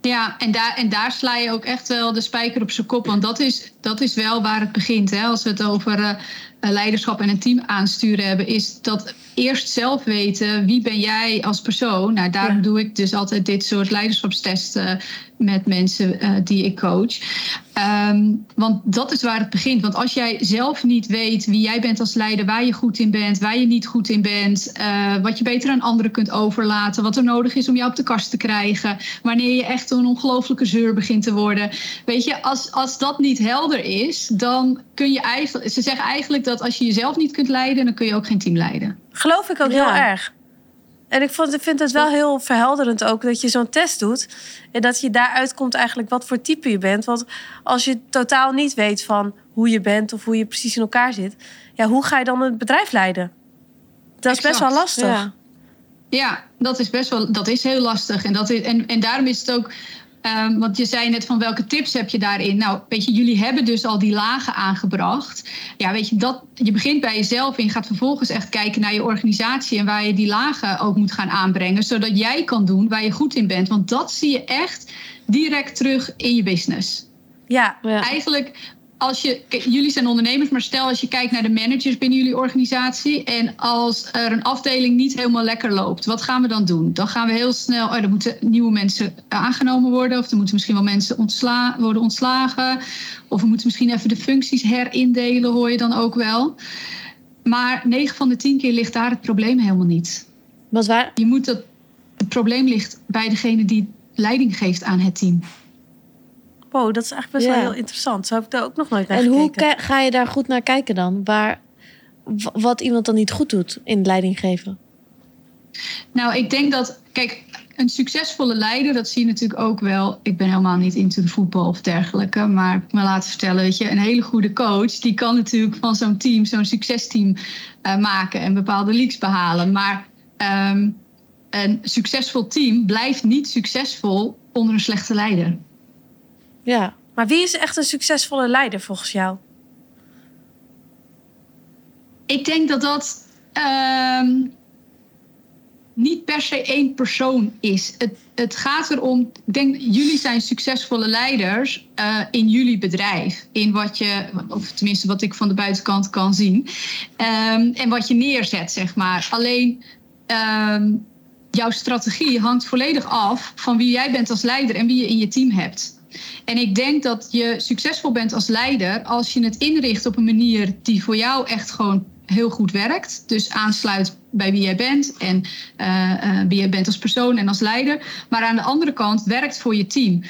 Ja, en daar, en daar sla je ook echt wel de spijker op zijn kop. Want dat is, dat is wel waar het begint. Hè? Als we het over eh, leiderschap en een team aansturen hebben, is dat eerst zelf weten wie ben jij als persoon. Nou, daarom Ja. doe ik dus altijd dit soort leiderschapstesten met mensen eh, die ik coach. Ehm, want dat is waar het begint. Want als jij zelf niet weet wie jij bent als leider, waar je goed in bent, waar je niet goed in bent, eh, wat je beter aan anderen kunt overlaten, wat er nodig is om jou op de kast te krijgen, wanneer je echt een ongelofelijke zeur begint te worden. Weet je, als, als dat niet helder is, dan kun je eigenlijk. Ze zeggen eigenlijk dat als je jezelf niet kunt leiden, dan kun je ook geen team leiden. Geloof ik ook Ja. heel erg. En ik vond, vind het wel heel verhelderend ook dat je zo'n test doet. En dat je daaruit komt eigenlijk wat voor type je bent. Want als je totaal niet weet van hoe je bent of hoe je precies in elkaar zit. Ja, hoe ga je dan een bedrijf leiden? Dat is best wel lastig. Ja. Ja, dat is best wel, dat is heel lastig. En, dat is, en, en daarom is het ook, ehm, want je zei net van welke tips heb je daarin? Nou, weet je, jullie hebben dus al die lagen aangebracht. Ja, weet je, dat, je begint bij jezelf en je gaat vervolgens echt kijken naar je organisatie en waar je die lagen ook moet gaan aanbrengen, zodat jij kan doen waar je goed in bent. Want dat zie je echt direct terug in je business. Ja, Ja. Eigenlijk, als je, jullie zijn ondernemers, maar stel als je kijkt naar de managers binnen jullie organisatie en als er een afdeling niet helemaal lekker loopt, wat gaan we dan doen? Dan gaan we heel snel, oh, er moeten nieuwe mensen aangenomen worden, of er moeten misschien wel mensen ontsla worden ontslagen, of we moeten misschien even de functies herindelen, hoor je dan ook wel. Maar 9 van de 10 keer ligt daar het probleem helemaal niet. Wat waar? Je moet dat, het probleem ligt bij degene die leiding geeft aan het team. Wow, dat is eigenlijk best Ja. wel heel interessant. Zo heb ik daar ook nog nooit naar En gekeken. hoe ki- ga je daar goed naar kijken dan? Waar, wat iemand dan niet goed doet in leiding geven? Nou, ik denk dat, kijk, een succesvolle leider, dat zie je natuurlijk ook wel. Ik ben helemaal niet into de voetbal of dergelijke. Maar ik me laten vertellen, weet je, een hele goede coach, die kan natuurlijk van zo'n team, zo'n succesteam uh, maken en bepaalde leaks behalen. Maar um, een succesvol team blijft niet succesvol onder een slechte leider. Ja, maar wie is echt een succesvolle leider volgens jou? Ik denk dat dat um, niet per se één persoon is. Het, het gaat erom, ik denk, jullie zijn succesvolle leiders uh, in jullie bedrijf. In wat je, of tenminste wat ik van de buitenkant kan zien. Um, en wat je neerzet, zeg maar. Alleen um, jouw strategie hangt volledig af van wie jij bent als leider en wie je in je team hebt. En ik denk dat je succesvol bent als leider als je het inricht op een manier die voor jou echt gewoon heel goed werkt. Dus aansluit bij wie jij bent en uh, uh, wie jij bent als persoon en als leider. Maar aan de andere kant werkt voor je team.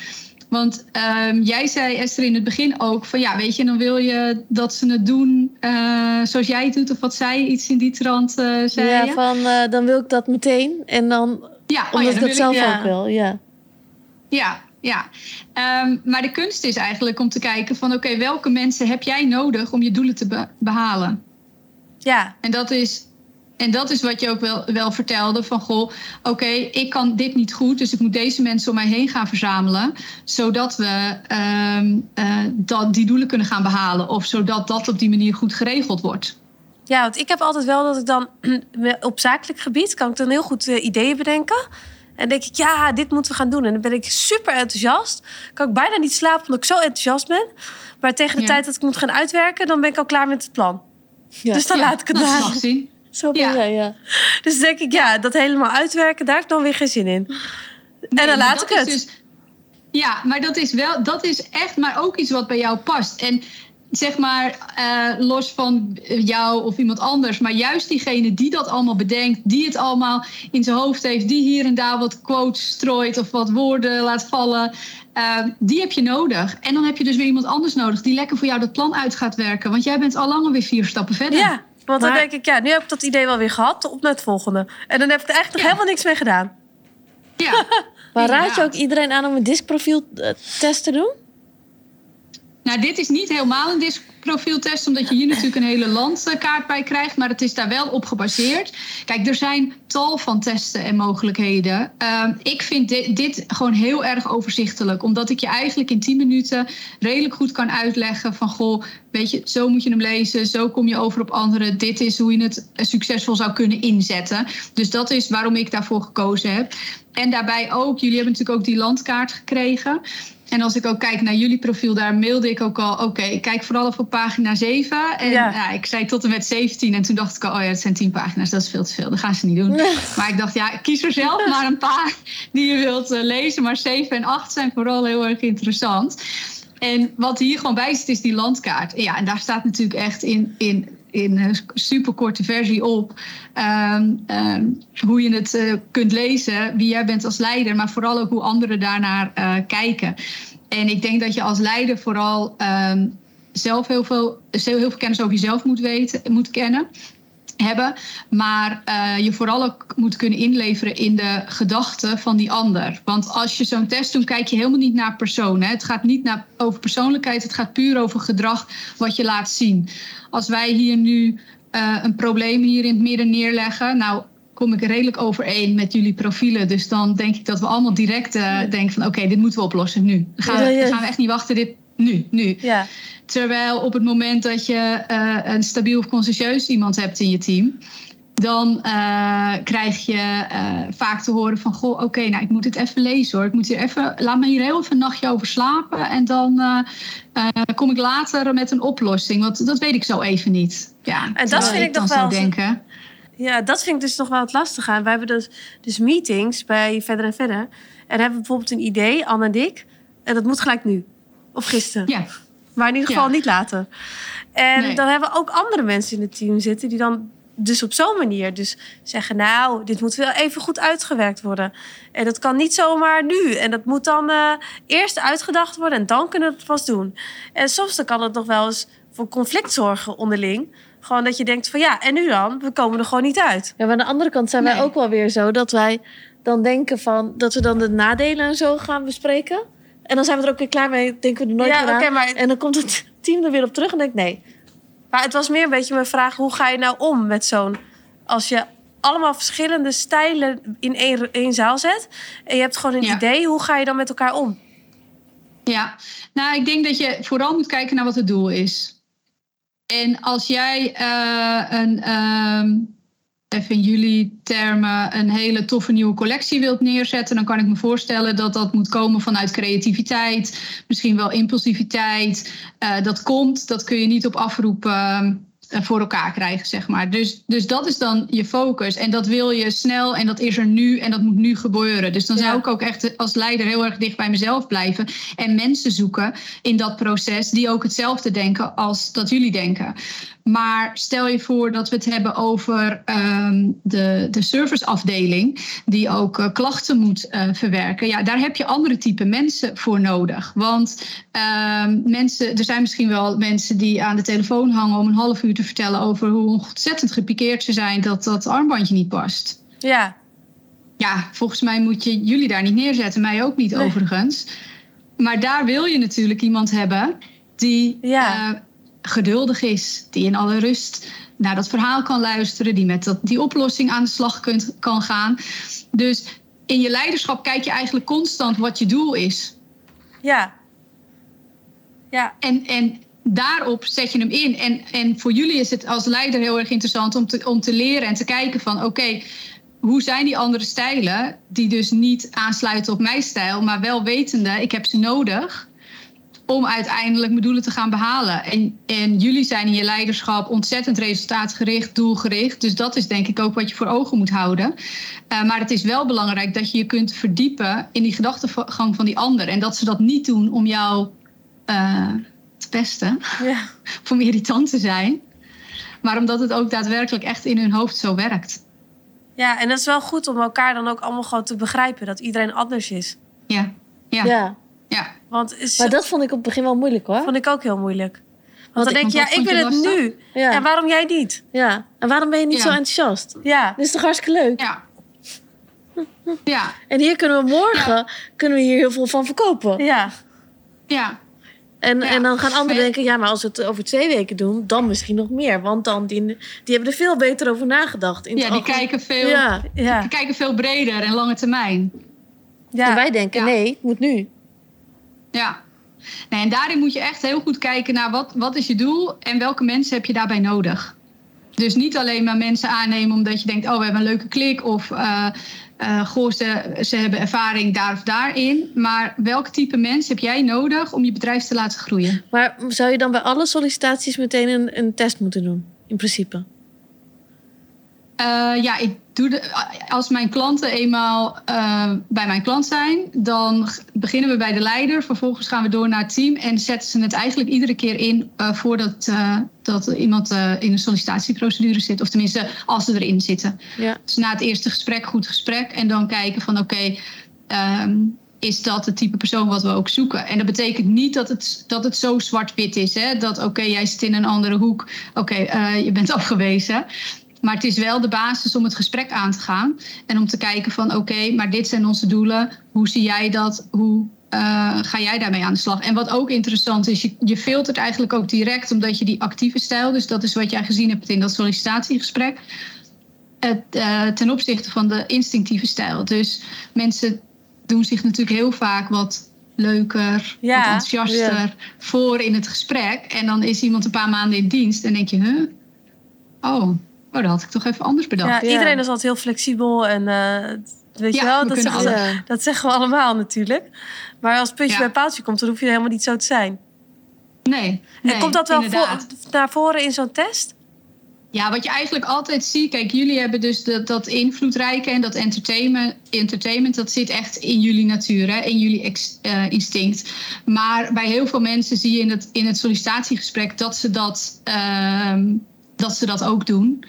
Want um, jij zei, Esther, in het begin ook van ja, weet je, dan wil je dat ze het doen uh, zoals jij het doet, of wat zij iets in die trant uh, zei. Ja, van uh, dan wil ik dat meteen en dan. Ja, omdat oh ja, ik dat zelf ja. ook wil, ja. Ja, ja. Um, maar de kunst is eigenlijk om te kijken van oké, okay, welke mensen heb jij nodig om je doelen te be behalen? Ja. En dat is en dat is wat je ook wel, wel vertelde: van goh, oké, okay, ik kan dit niet goed, dus ik moet deze mensen om mij heen gaan verzamelen, zodat we um, uh, dat, die doelen kunnen gaan behalen, of zodat dat op die manier goed geregeld wordt. Ja, want ik heb altijd wel dat ik dan [clears throat] op zakelijk gebied kan ik dan heel goed uh, ideeën bedenken. En denk ik, ja, dit moeten we gaan doen. En dan ben ik super enthousiast. Kan ik bijna niet slapen omdat ik zo enthousiast ben. Maar tegen de ja. tijd dat ik moet gaan uitwerken, dan ben ik al klaar met het plan. Ja. Dus dan ja, laat ik het maar. zien. Zo ben ja. jij, ja. Dus denk ik, ja, dat helemaal uitwerken, daar heb ik dan weer geen zin in. Nee, en dan laat ik het. Dus, ja, maar dat is wel, dat is echt maar ook iets wat bij jou past. En zeg maar, uh, los van jou of iemand anders, maar juist diegene die dat allemaal bedenkt, die het allemaal in zijn hoofd heeft, die hier en daar wat quotes strooit of wat woorden laat vallen, uh, die heb je nodig. En dan heb je dus weer iemand anders nodig die lekker voor jou dat plan uit gaat werken, want jij bent al lang weer vier stappen verder. Ja, want maar... dan denk ik, ja, nu heb ik dat idee wel weer gehad, op naar het volgende. En dan heb ik er eigenlijk ja. helemaal niks mee gedaan. Ja. [laughs] maar raad je ook iedereen aan om een diskprofiel test te doen? Nou, dit is niet helemaal een diskprofieltest, omdat je hier [laughs] natuurlijk een hele landkaart bij krijgt. Maar het is daar wel op gebaseerd. Kijk, er zijn tal van testen en mogelijkheden. Uh, ik vind dit, dit, gewoon heel erg overzichtelijk, omdat ik je eigenlijk in 10 minuten redelijk goed kan uitleggen van goh, weet je, zo moet je hem lezen, zo kom je over op anderen. Dit is hoe je het succesvol zou kunnen inzetten. Dus dat is waarom ik daarvoor gekozen heb. En daarbij ook, jullie hebben natuurlijk ook die landkaart gekregen. En als ik ook kijk naar jullie profiel, daar mailde ik ook al... oké, okay, kijk vooral op pagina 7. En ja. Ja, ik zei tot en met 17. En toen dacht ik al, oh ja, het zijn 10 pagina's. Dat is veel te veel, dat gaan ze niet doen. Nee. [laughs] Maar ik dacht, ja, kies er zelf maar een paar die je wilt uh, lezen. Maar 7 en 8 zijn vooral heel erg interessant. En wat hier gewoon bij zit, is die landkaart. Ja, en daar staat natuurlijk echt in... in in een superkorte versie op. Um, um, hoe je het uh, kunt lezen, wie jij bent als leider, maar vooral ook hoe anderen daarnaar uh, kijken. En ik denk dat je als leider vooral um, zelf heel veel, heel veel kennis over jezelf moet weten, moet kennen hebben, maar uh, je vooral ook moet kunnen inleveren in de gedachten van die ander. Want als je zo'n test doet, kijk je helemaal niet naar persoon. Hè? Het gaat niet naar, over persoonlijkheid, het gaat puur over gedrag wat je laat zien. Als wij hier nu uh, een probleem hier in het midden neerleggen, nou kom ik redelijk overeen met jullie profielen. Dus dan denk ik dat we allemaal direct uh, denken van oké, okay, dit moeten we oplossen nu. Dan gaan, we, dan gaan we echt niet wachten, dit nu, nu. Ja. Terwijl op het moment dat je uh, een stabiel of consciëntieus iemand hebt in je team, dan uh, krijg je uh, vaak te horen van goh, oké, okay, nou ik moet het even lezen hoor. Ik moet hier even, laat me hier heel even een nachtje over slapen en dan kom ik later met een oplossing. Want dat weet ik zo even niet. Ja, en dat vind ik, dan nog wel. denken. Ja, dat vind ik dus nog wel het lastige aan. We hebben dus, dus meetings bij Verder en Verder. En hebben bijvoorbeeld een idee, Anne en ik. En dat moet gelijk nu. Of gisteren. Ja. Maar in ieder geval ja. niet later. En nee. dan hebben we ook andere mensen in het team zitten die dan dus op zo'n manier dus zeggen... nou, dit moet wel even goed uitgewerkt worden. En dat kan niet zomaar nu. En dat moet dan uh, eerst uitgedacht worden en dan kunnen we het pas doen. En soms dan kan het nog wel eens voor conflict zorgen onderling... Gewoon dat je denkt van ja, en nu dan? We komen er gewoon niet uit. Ja, maar aan de andere kant zijn nee. wij ook wel weer zo dat wij dan denken van dat we dan de nadelen en zo gaan bespreken. En dan zijn we er ook weer klaar mee. Denken we er nooit Ja, meer aan. oké, maar- En dan komt het [laughs] team er weer op terug en denk ik nee. Maar het was meer een beetje mijn vraag: hoe ga je nou om met zo'n. Als je allemaal verschillende stijlen in één, één zaal zet. en je hebt gewoon een Ja. idee, hoe ga je dan met elkaar om? Ja, nou, ik denk dat je vooral moet kijken naar wat het doel is. En als jij eh, een, ehm, even in jullie termen, een hele toffe nieuwe collectie wilt neerzetten, dan kan ik me voorstellen dat dat moet komen vanuit creativiteit, misschien wel impulsiviteit. Eh, dat komt, dat kun je niet op afroep ehm, eh, voor elkaar krijgen, zeg maar. Dus, dus dat is dan je focus. En dat wil je snel en dat is er nu en dat moet nu gebeuren. Dus dan Ja. zou ik ook echt als leider heel erg dicht bij mezelf blijven en mensen zoeken in dat proces die ook hetzelfde denken als dat jullie denken. Maar stel je voor dat we het hebben over ehm, de, de serviceafdeling, die ook eh, klachten moet eh, verwerken. Ja, daar heb je andere type mensen voor nodig. Want ehm, mensen, er zijn misschien wel mensen die aan de telefoon hangen om een half uur te vertellen over hoe ontzettend gepikeerd ze zijn dat dat armbandje niet past. Ja, Ja, volgens mij moet je jullie daar niet neerzetten, mij ook niet Nee. overigens. Maar daar wil je natuurlijk iemand hebben die Ja. eh, geduldig is, die in alle rust naar dat verhaal kan luisteren, die met dat, die oplossing aan de slag kunt, kan gaan. Dus in je leiderschap kijk je eigenlijk constant wat je doel is. ja. Ja, En, en daarop zet je hem in. En, en voor jullie is het als leider heel erg interessant om te, om te leren en te kijken van oké, hoe zijn die andere stijlen die dus niet aansluiten op mijn stijl, maar wel wetende, ik heb ze nodig om uiteindelijk mijn doelen te gaan behalen. En, en jullie zijn in je leiderschap ontzettend resultaatgericht, doelgericht. Dus dat is denk ik ook wat je voor ogen moet houden. Uh, maar het is wel belangrijk dat je je kunt verdiepen in die gedachtegang van die ander. En dat ze dat niet doen om jou uh, te pesten ja. of [laughs] om irritant te zijn. Maar omdat het ook daadwerkelijk echt in hun hoofd zo werkt. Ja, en dat is wel goed om elkaar dan ook allemaal gewoon te begrijpen. Dat iedereen anders is. Ja, ja, Ja. Ja. Want is, Maar dat vond ik op het begin wel moeilijk hoor. vond ik ook heel moeilijk. Want, Want dan denk ik- je, ja, ik wil het nu. Ja. En waarom jij niet? ja. En waarom ben je niet Ja. zo enthousiast? Ja, Dit is toch hartstikke leuk? Ja. Ja, En hier kunnen we morgen kunnen we hier heel veel van verkopen. ja, ja, En, Ja. en dan gaan anderen denken, ja, maar als we het over twee weken doen, dan misschien nog meer. Want dan die, die hebben er veel beter over nagedacht. In ja die algemeen. kijken veel, Ja. ja. die kijken veel breder en lange termijn. En ja. wij denken, Ja. nee, het moet nu. Ja. En daarin moet je echt heel goed kijken naar wat, wat is je doel en welke mensen heb je daarbij nodig. Dus niet alleen maar mensen aannemen omdat je denkt, oh, we hebben een leuke klik of eh, eh, goh, ze, ze hebben ervaring daar of daarin. Maar welk type mens heb jij nodig om je bedrijf te laten groeien? Maar zou je dan bij alle sollicitaties meteen een, een test moeten doen? In principe. Eh, ja, ik doe de, als mijn klanten eenmaal eh, bij mijn klant zijn, dan beginnen we bij de leider. Vervolgens gaan we door naar het team en zetten ze het eigenlijk iedere keer in eh, voordat eh, dat iemand eh, in een sollicitatieprocedure zit. Of tenminste, als ze erin zitten. Ja. Dus na het eerste gesprek, goed gesprek. En dan kijken van oké, ehm, is dat het type persoon wat we ook zoeken? En dat betekent niet dat het, dat het zo zwart-wit is. Hè? Dat oké, jij zit in een andere hoek. Oké, eh, je bent afgewezen. Maar het is wel de basis om het gesprek aan te gaan. En om te kijken van oké, maar dit zijn onze doelen. Hoe zie jij dat? Hoe uh, ga jij daarmee aan de slag? En wat ook interessant is, je, je filtert eigenlijk ook direct omdat je die actieve stijl, dus dat is wat jij gezien hebt in dat sollicitatiegesprek, het, uh, ten opzichte van de instinctieve stijl. Dus mensen doen zich natuurlijk heel vaak wat leuker, Ja, wat enthousiaster ja. voor in het gesprek. En dan is iemand een paar maanden in dienst en denk je, huh? Oh, oh, dat had ik toch even anders bedacht. Ja, iedereen is altijd heel flexibel en uh, weet je wel, we dat zeggen, we, [laughs] dat zeggen we allemaal natuurlijk. Maar als puntje bij paaltje komt, dan hoef je helemaal niet zo te zijn. Nee, nee en komt dat wel naar voren in zo'n test? Ja, wat je eigenlijk altijd ziet, kijk, jullie hebben dus dat, dat invloedrijke en dat entertainment, entertainment, dat zit echt in jullie natuur, hè, in jullie ex, uh, instinct. Maar bij heel veel mensen zie je in het, in het sollicitatiegesprek dat ze dat, uh, dat ze dat ook doen.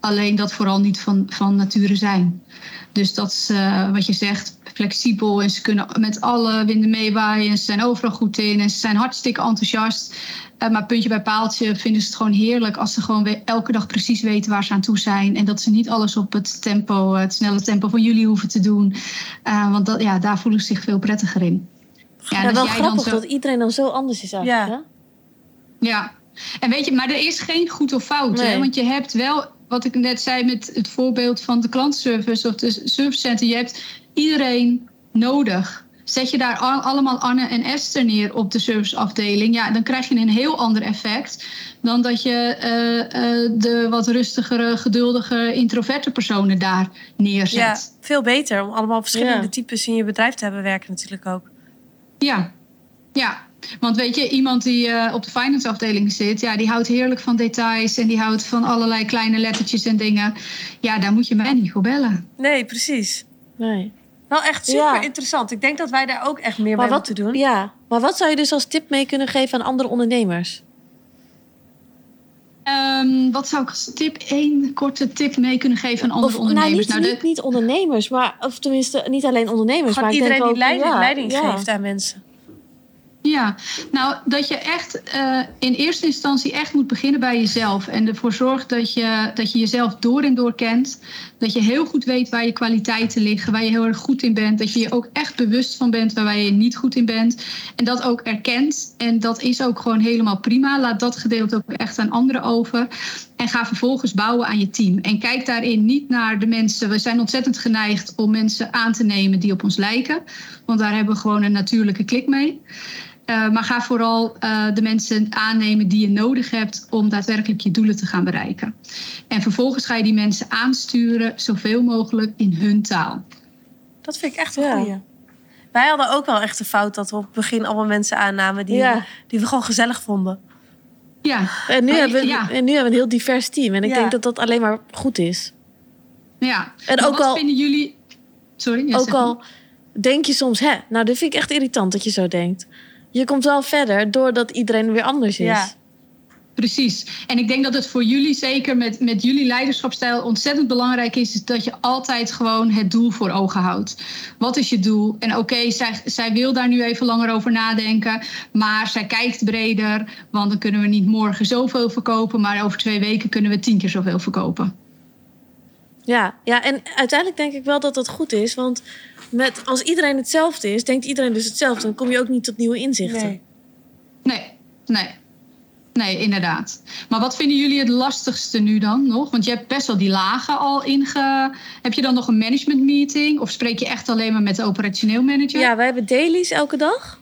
Alleen dat vooral niet van, van nature zijn. Dus dat is uh, wat je zegt, flexibel en ze kunnen met alle winden meewaaien. Ze zijn overal goed in en ze zijn hartstikke enthousiast. Uh, maar puntje bij paaltje vinden ze het gewoon heerlijk als ze gewoon elke dag precies weten waar ze aan toe zijn. En dat ze niet alles op het tempo, het snelle tempo van jullie hoeven te doen. Uh, want dat, ja, daar voelen ze zich veel prettiger in. Ja, ja wel grappig zo... dat iedereen dan zo anders is eigenlijk. Ja. ja. En weet je, maar er is geen goed of fout. Hè? Want je hebt wel, wat ik net zei met het voorbeeld van de klantservice of de servicecenter. Je hebt iedereen nodig. Zet je daar allemaal Anne en Esther neer op de serviceafdeling, ja, dan krijg je een heel ander effect dan dat je uh, uh, de wat rustigere, geduldige, introverte personen daar neerzet. Ja, veel beter om allemaal verschillende ja. types in je bedrijf te hebben werken natuurlijk ook. Ja, ja. Want weet je, iemand die uh, op de finance afdeling zit, ja, die houdt heerlijk van details en die houdt van allerlei kleine lettertjes en dingen. Ja, daar moet je mij niet voor bellen. Nee, precies. Nee. Wel echt super ja. interessant. Ik denk dat wij daar ook echt meer maar bij wat, moeten doen. Ja, maar wat zou je dus als tip mee kunnen geven aan andere ondernemers? Um, wat zou ik als tip, één korte tip mee kunnen geven aan andere of, ondernemers? Nou, niet, nou, de... niet, niet, ondernemers, maar of tenminste niet alleen ondernemers. Gewoon maar iedereen ik denk die ook, leiding, ja, leiding ja. geeft aan mensen. Ja, nou dat je echt uh, in eerste instantie echt moet beginnen bij jezelf. En ervoor zorgt dat je, dat je jezelf door en door kent. Dat je heel goed weet waar je kwaliteiten liggen, waar je heel erg goed in bent. Dat je je ook echt bewust van bent waar je niet goed in bent. En dat ook erkent. En dat is ook gewoon helemaal prima. Laat dat gedeelte ook echt aan anderen over. En ga vervolgens bouwen aan je team. En kijk daarin niet naar de mensen. We zijn ontzettend geneigd om mensen aan te nemen die op ons lijken. Want daar hebben we gewoon een natuurlijke klik mee. Uh, maar ga vooral uh, de mensen aannemen die je nodig hebt om daadwerkelijk je doelen te gaan bereiken. En vervolgens ga je die mensen aansturen zoveel mogelijk in hun taal. Dat vind ik echt een ja. goeie. Wij hadden ook wel echt een fout dat we op het begin allemaal mensen aannamen die, ja. die we gewoon gezellig vonden. Ja. En nu, hebben we, ja. en nu hebben we een heel divers team. En ik denk dat dat alleen maar goed is. Ja. En ook wat al, vinden jullie... Sorry, ook al denk je soms, hè, nou, dat vind ik echt irritant dat je zo denkt je komt wel verder doordat iedereen weer anders is. Ja. Precies. En ik denk dat het voor jullie, zeker met, met jullie leiderschapstijl, ontzettend belangrijk is, is dat je altijd gewoon het doel voor ogen houdt. Wat is je doel? En oké, okay, zij, zij wil daar nu even langer over nadenken, maar zij kijkt breder, want dan kunnen we niet morgen zoveel verkopen, maar over twee weken kunnen we tien keer zoveel verkopen. Ja, ja, en uiteindelijk denk ik wel dat dat goed is, want met, als iedereen hetzelfde is, denkt iedereen dus hetzelfde. Dan kom je ook niet tot nieuwe inzichten. Nee, nee, nee. Nee, inderdaad. Maar wat vinden jullie het lastigste nu dan nog? Want je hebt best wel die lagen al inge... Heb je dan nog een management meeting? Of spreek je echt alleen maar met de operationeel manager? Ja, wij hebben dailies elke dag.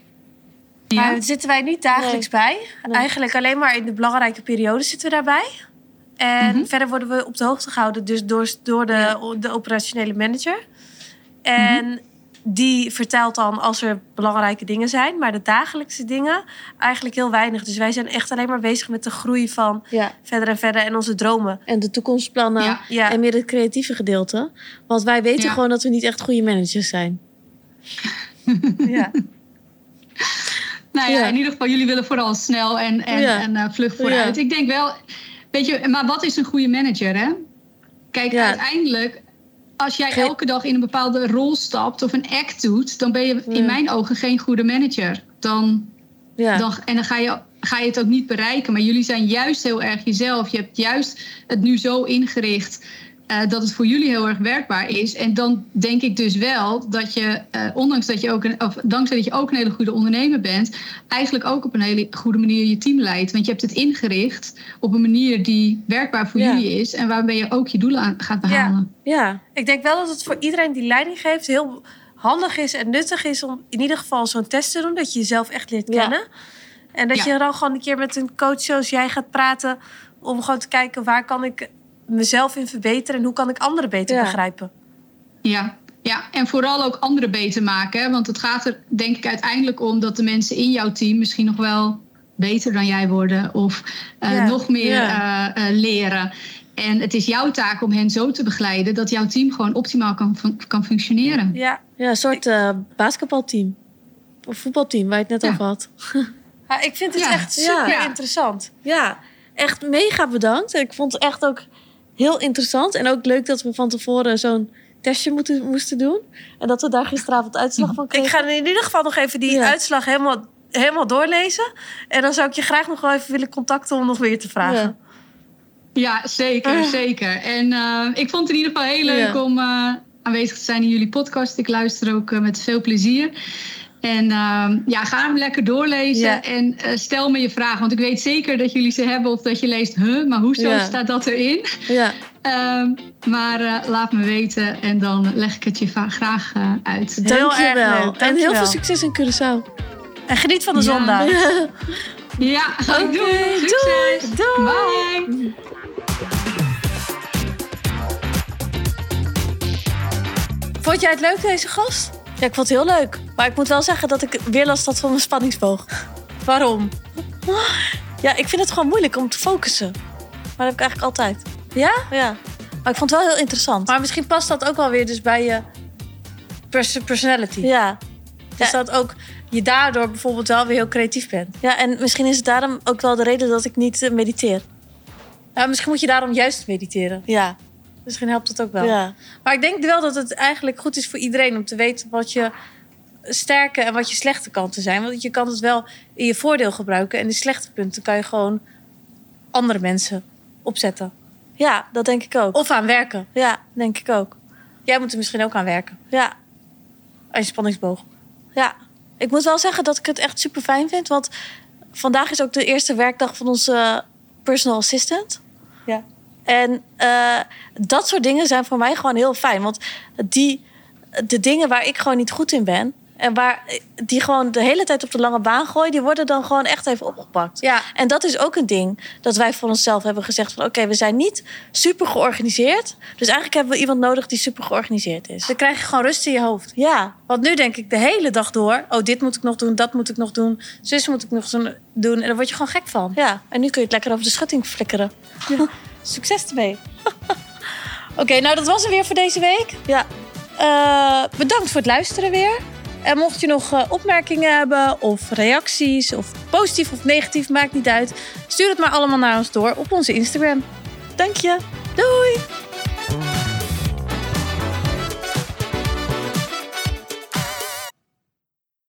Ja. Maar zitten wij niet dagelijks nee. bij. Nee. Eigenlijk alleen maar in de belangrijke periode zitten we daarbij. En mm-hmm. verder worden we op de hoogte gehouden dus door, door de, ja. de operationele manager. En mm-hmm. die vertelt dan als er belangrijke dingen zijn. Maar de dagelijkse dingen eigenlijk heel weinig. Dus wij zijn echt alleen maar bezig met de groei van ja. verder en verder. En onze dromen. En de toekomstplannen. Ja. Ja. En meer het creatieve gedeelte. Want wij weten gewoon dat we niet echt goede managers zijn. [laughs] ja. Nou ja, in ieder geval, jullie willen vooral snel en, en, en uh, vlug vooruit. Ik denk wel, weet je, maar wat is een goede manager, hè? Kijk, uiteindelijk, als jij elke dag in een bepaalde rol stapt of een act doet, dan ben je in ja. mijn ogen geen goede manager. Dan, ja. dan, en dan ga je, ga je het ook niet bereiken. Maar jullie zijn juist heel erg jezelf. Je hebt juist het nu zo ingericht uh, dat het voor jullie heel erg werkbaar is. En dan denk ik dus wel dat je, uh, ondanks dat je ook een, of dankzij dat je ook een hele goede ondernemer bent, eigenlijk ook op een hele goede manier je team leidt. Want je hebt het ingericht op een manier die werkbaar voor ja. jullie is en waarmee je ook je doelen aan gaat behalen. Ja. ja, ik denk wel dat het voor iedereen die leiding geeft heel handig is en nuttig is om in ieder geval zo'n test te doen, dat je jezelf echt leert kennen. Ja. En dat je dan gewoon een keer met een coach zoals jij gaat praten om gewoon te kijken waar kan ik mezelf in verbeteren en hoe kan ik anderen beter ja. begrijpen? Ja. ja, en vooral ook anderen beter maken. Hè? Want het gaat er denk ik uiteindelijk om dat de mensen in jouw team misschien nog wel beter dan jij worden of uh, ja. nog meer ja. uh, uh, leren. En het is jouw taak om hen zo te begeleiden dat jouw team gewoon optimaal kan, kan functioneren. Ja, ja een soort basketbalteam of voetbalteam waar je het net over had. Ja, ik vind het echt super interessant. Ja, echt mega bedankt. Ik vond het echt ook heel interessant. En ook leuk dat we van tevoren zo'n testje moeten, moesten doen. En dat we daar gisteravond uitslag van kregen. Ik ga in ieder geval nog even die Ja. uitslag helemaal, helemaal doorlezen. En dan zou ik je graag nog wel even willen contacten om nog weer te vragen. Ja. Ja, zeker, Ah. zeker. En eh, ik vond het in ieder geval heel leuk Ja. om eh, aanwezig te zijn in jullie podcast. Ik luister ook eh, met veel plezier. En ehm, ja, ga hem lekker doorlezen Ja. en eh, stel me je vragen. Want ik weet zeker dat jullie ze hebben of dat je leest, huh, maar hoezo Ja. staat dat erin? Ja. [laughs] Ehm, maar eh, laat me weten en dan leg ik het je graag eh, uit. Heel erg Dankjewel. leuk, En heel veel succes in Curaçao. En geniet van de Ja. zondag. [laughs] Ja, ga ik doen. Succes. doei. Bye. Vond jij het leuk, deze gast? Ja, ik vond het heel leuk. Maar ik moet wel zeggen dat ik weer last had van mijn spanningsboog. Waarom? Ja, ik vind het gewoon moeilijk om te focussen. Maar dat heb ik eigenlijk altijd. Ja? Ja. Maar ik vond het wel heel interessant. Maar misschien past dat ook wel weer dus bij je pers- personality. Ja. Dus Ja. dat ook je daardoor bijvoorbeeld wel weer heel creatief bent. ja, en misschien is het daarom ook wel de reden dat ik niet eh, mediteer. Nou, misschien moet je daarom juist mediteren. Ja. Misschien helpt dat ook wel. Ja. Maar ik denk wel dat het eigenlijk goed is voor iedereen om te weten wat je sterke en wat je slechte kanten zijn. Want je kan het wel in je voordeel gebruiken. En de slechte punten kan je gewoon andere mensen opzetten. ja, dat denk ik ook. Of aan werken. Ja, denk ik ook. Jij moet er misschien ook aan werken. Ja. Aan je spanningsboog. Ja. Ik moet wel zeggen dat ik het echt super fijn vind. Want vandaag is ook de eerste werkdag van onze personal assistant. Ja. En eh, dat soort dingen zijn voor mij gewoon heel fijn. Want die, de dingen waar ik gewoon niet goed in ben... en waar die gewoon de hele tijd op de lange baan gooien... die worden dan gewoon echt even opgepakt. Ja. En dat is ook een ding dat wij voor onszelf hebben gezegd van... oké, we zijn niet super georganiseerd. Dus eigenlijk hebben we iemand nodig die super georganiseerd is. Dan krijg je gewoon rust in je hoofd. Ja, Want nu denk ik de hele dag door... oh, dit moet ik nog doen, dat moet ik nog doen... zus moet ik nog doen. En daar word je gewoon gek van. ja. En nu kun je het lekker over de schutting flikkeren. [laughs] Succes ermee. [laughs] Oké, nou dat was het weer voor deze week. Ja, Eh, bedankt voor het luisteren weer. En mocht je nog eh, opmerkingen hebben of reacties, of positief of negatief, maakt niet uit. Stuur het maar allemaal naar ons door op onze Instagram. dank je. Doei!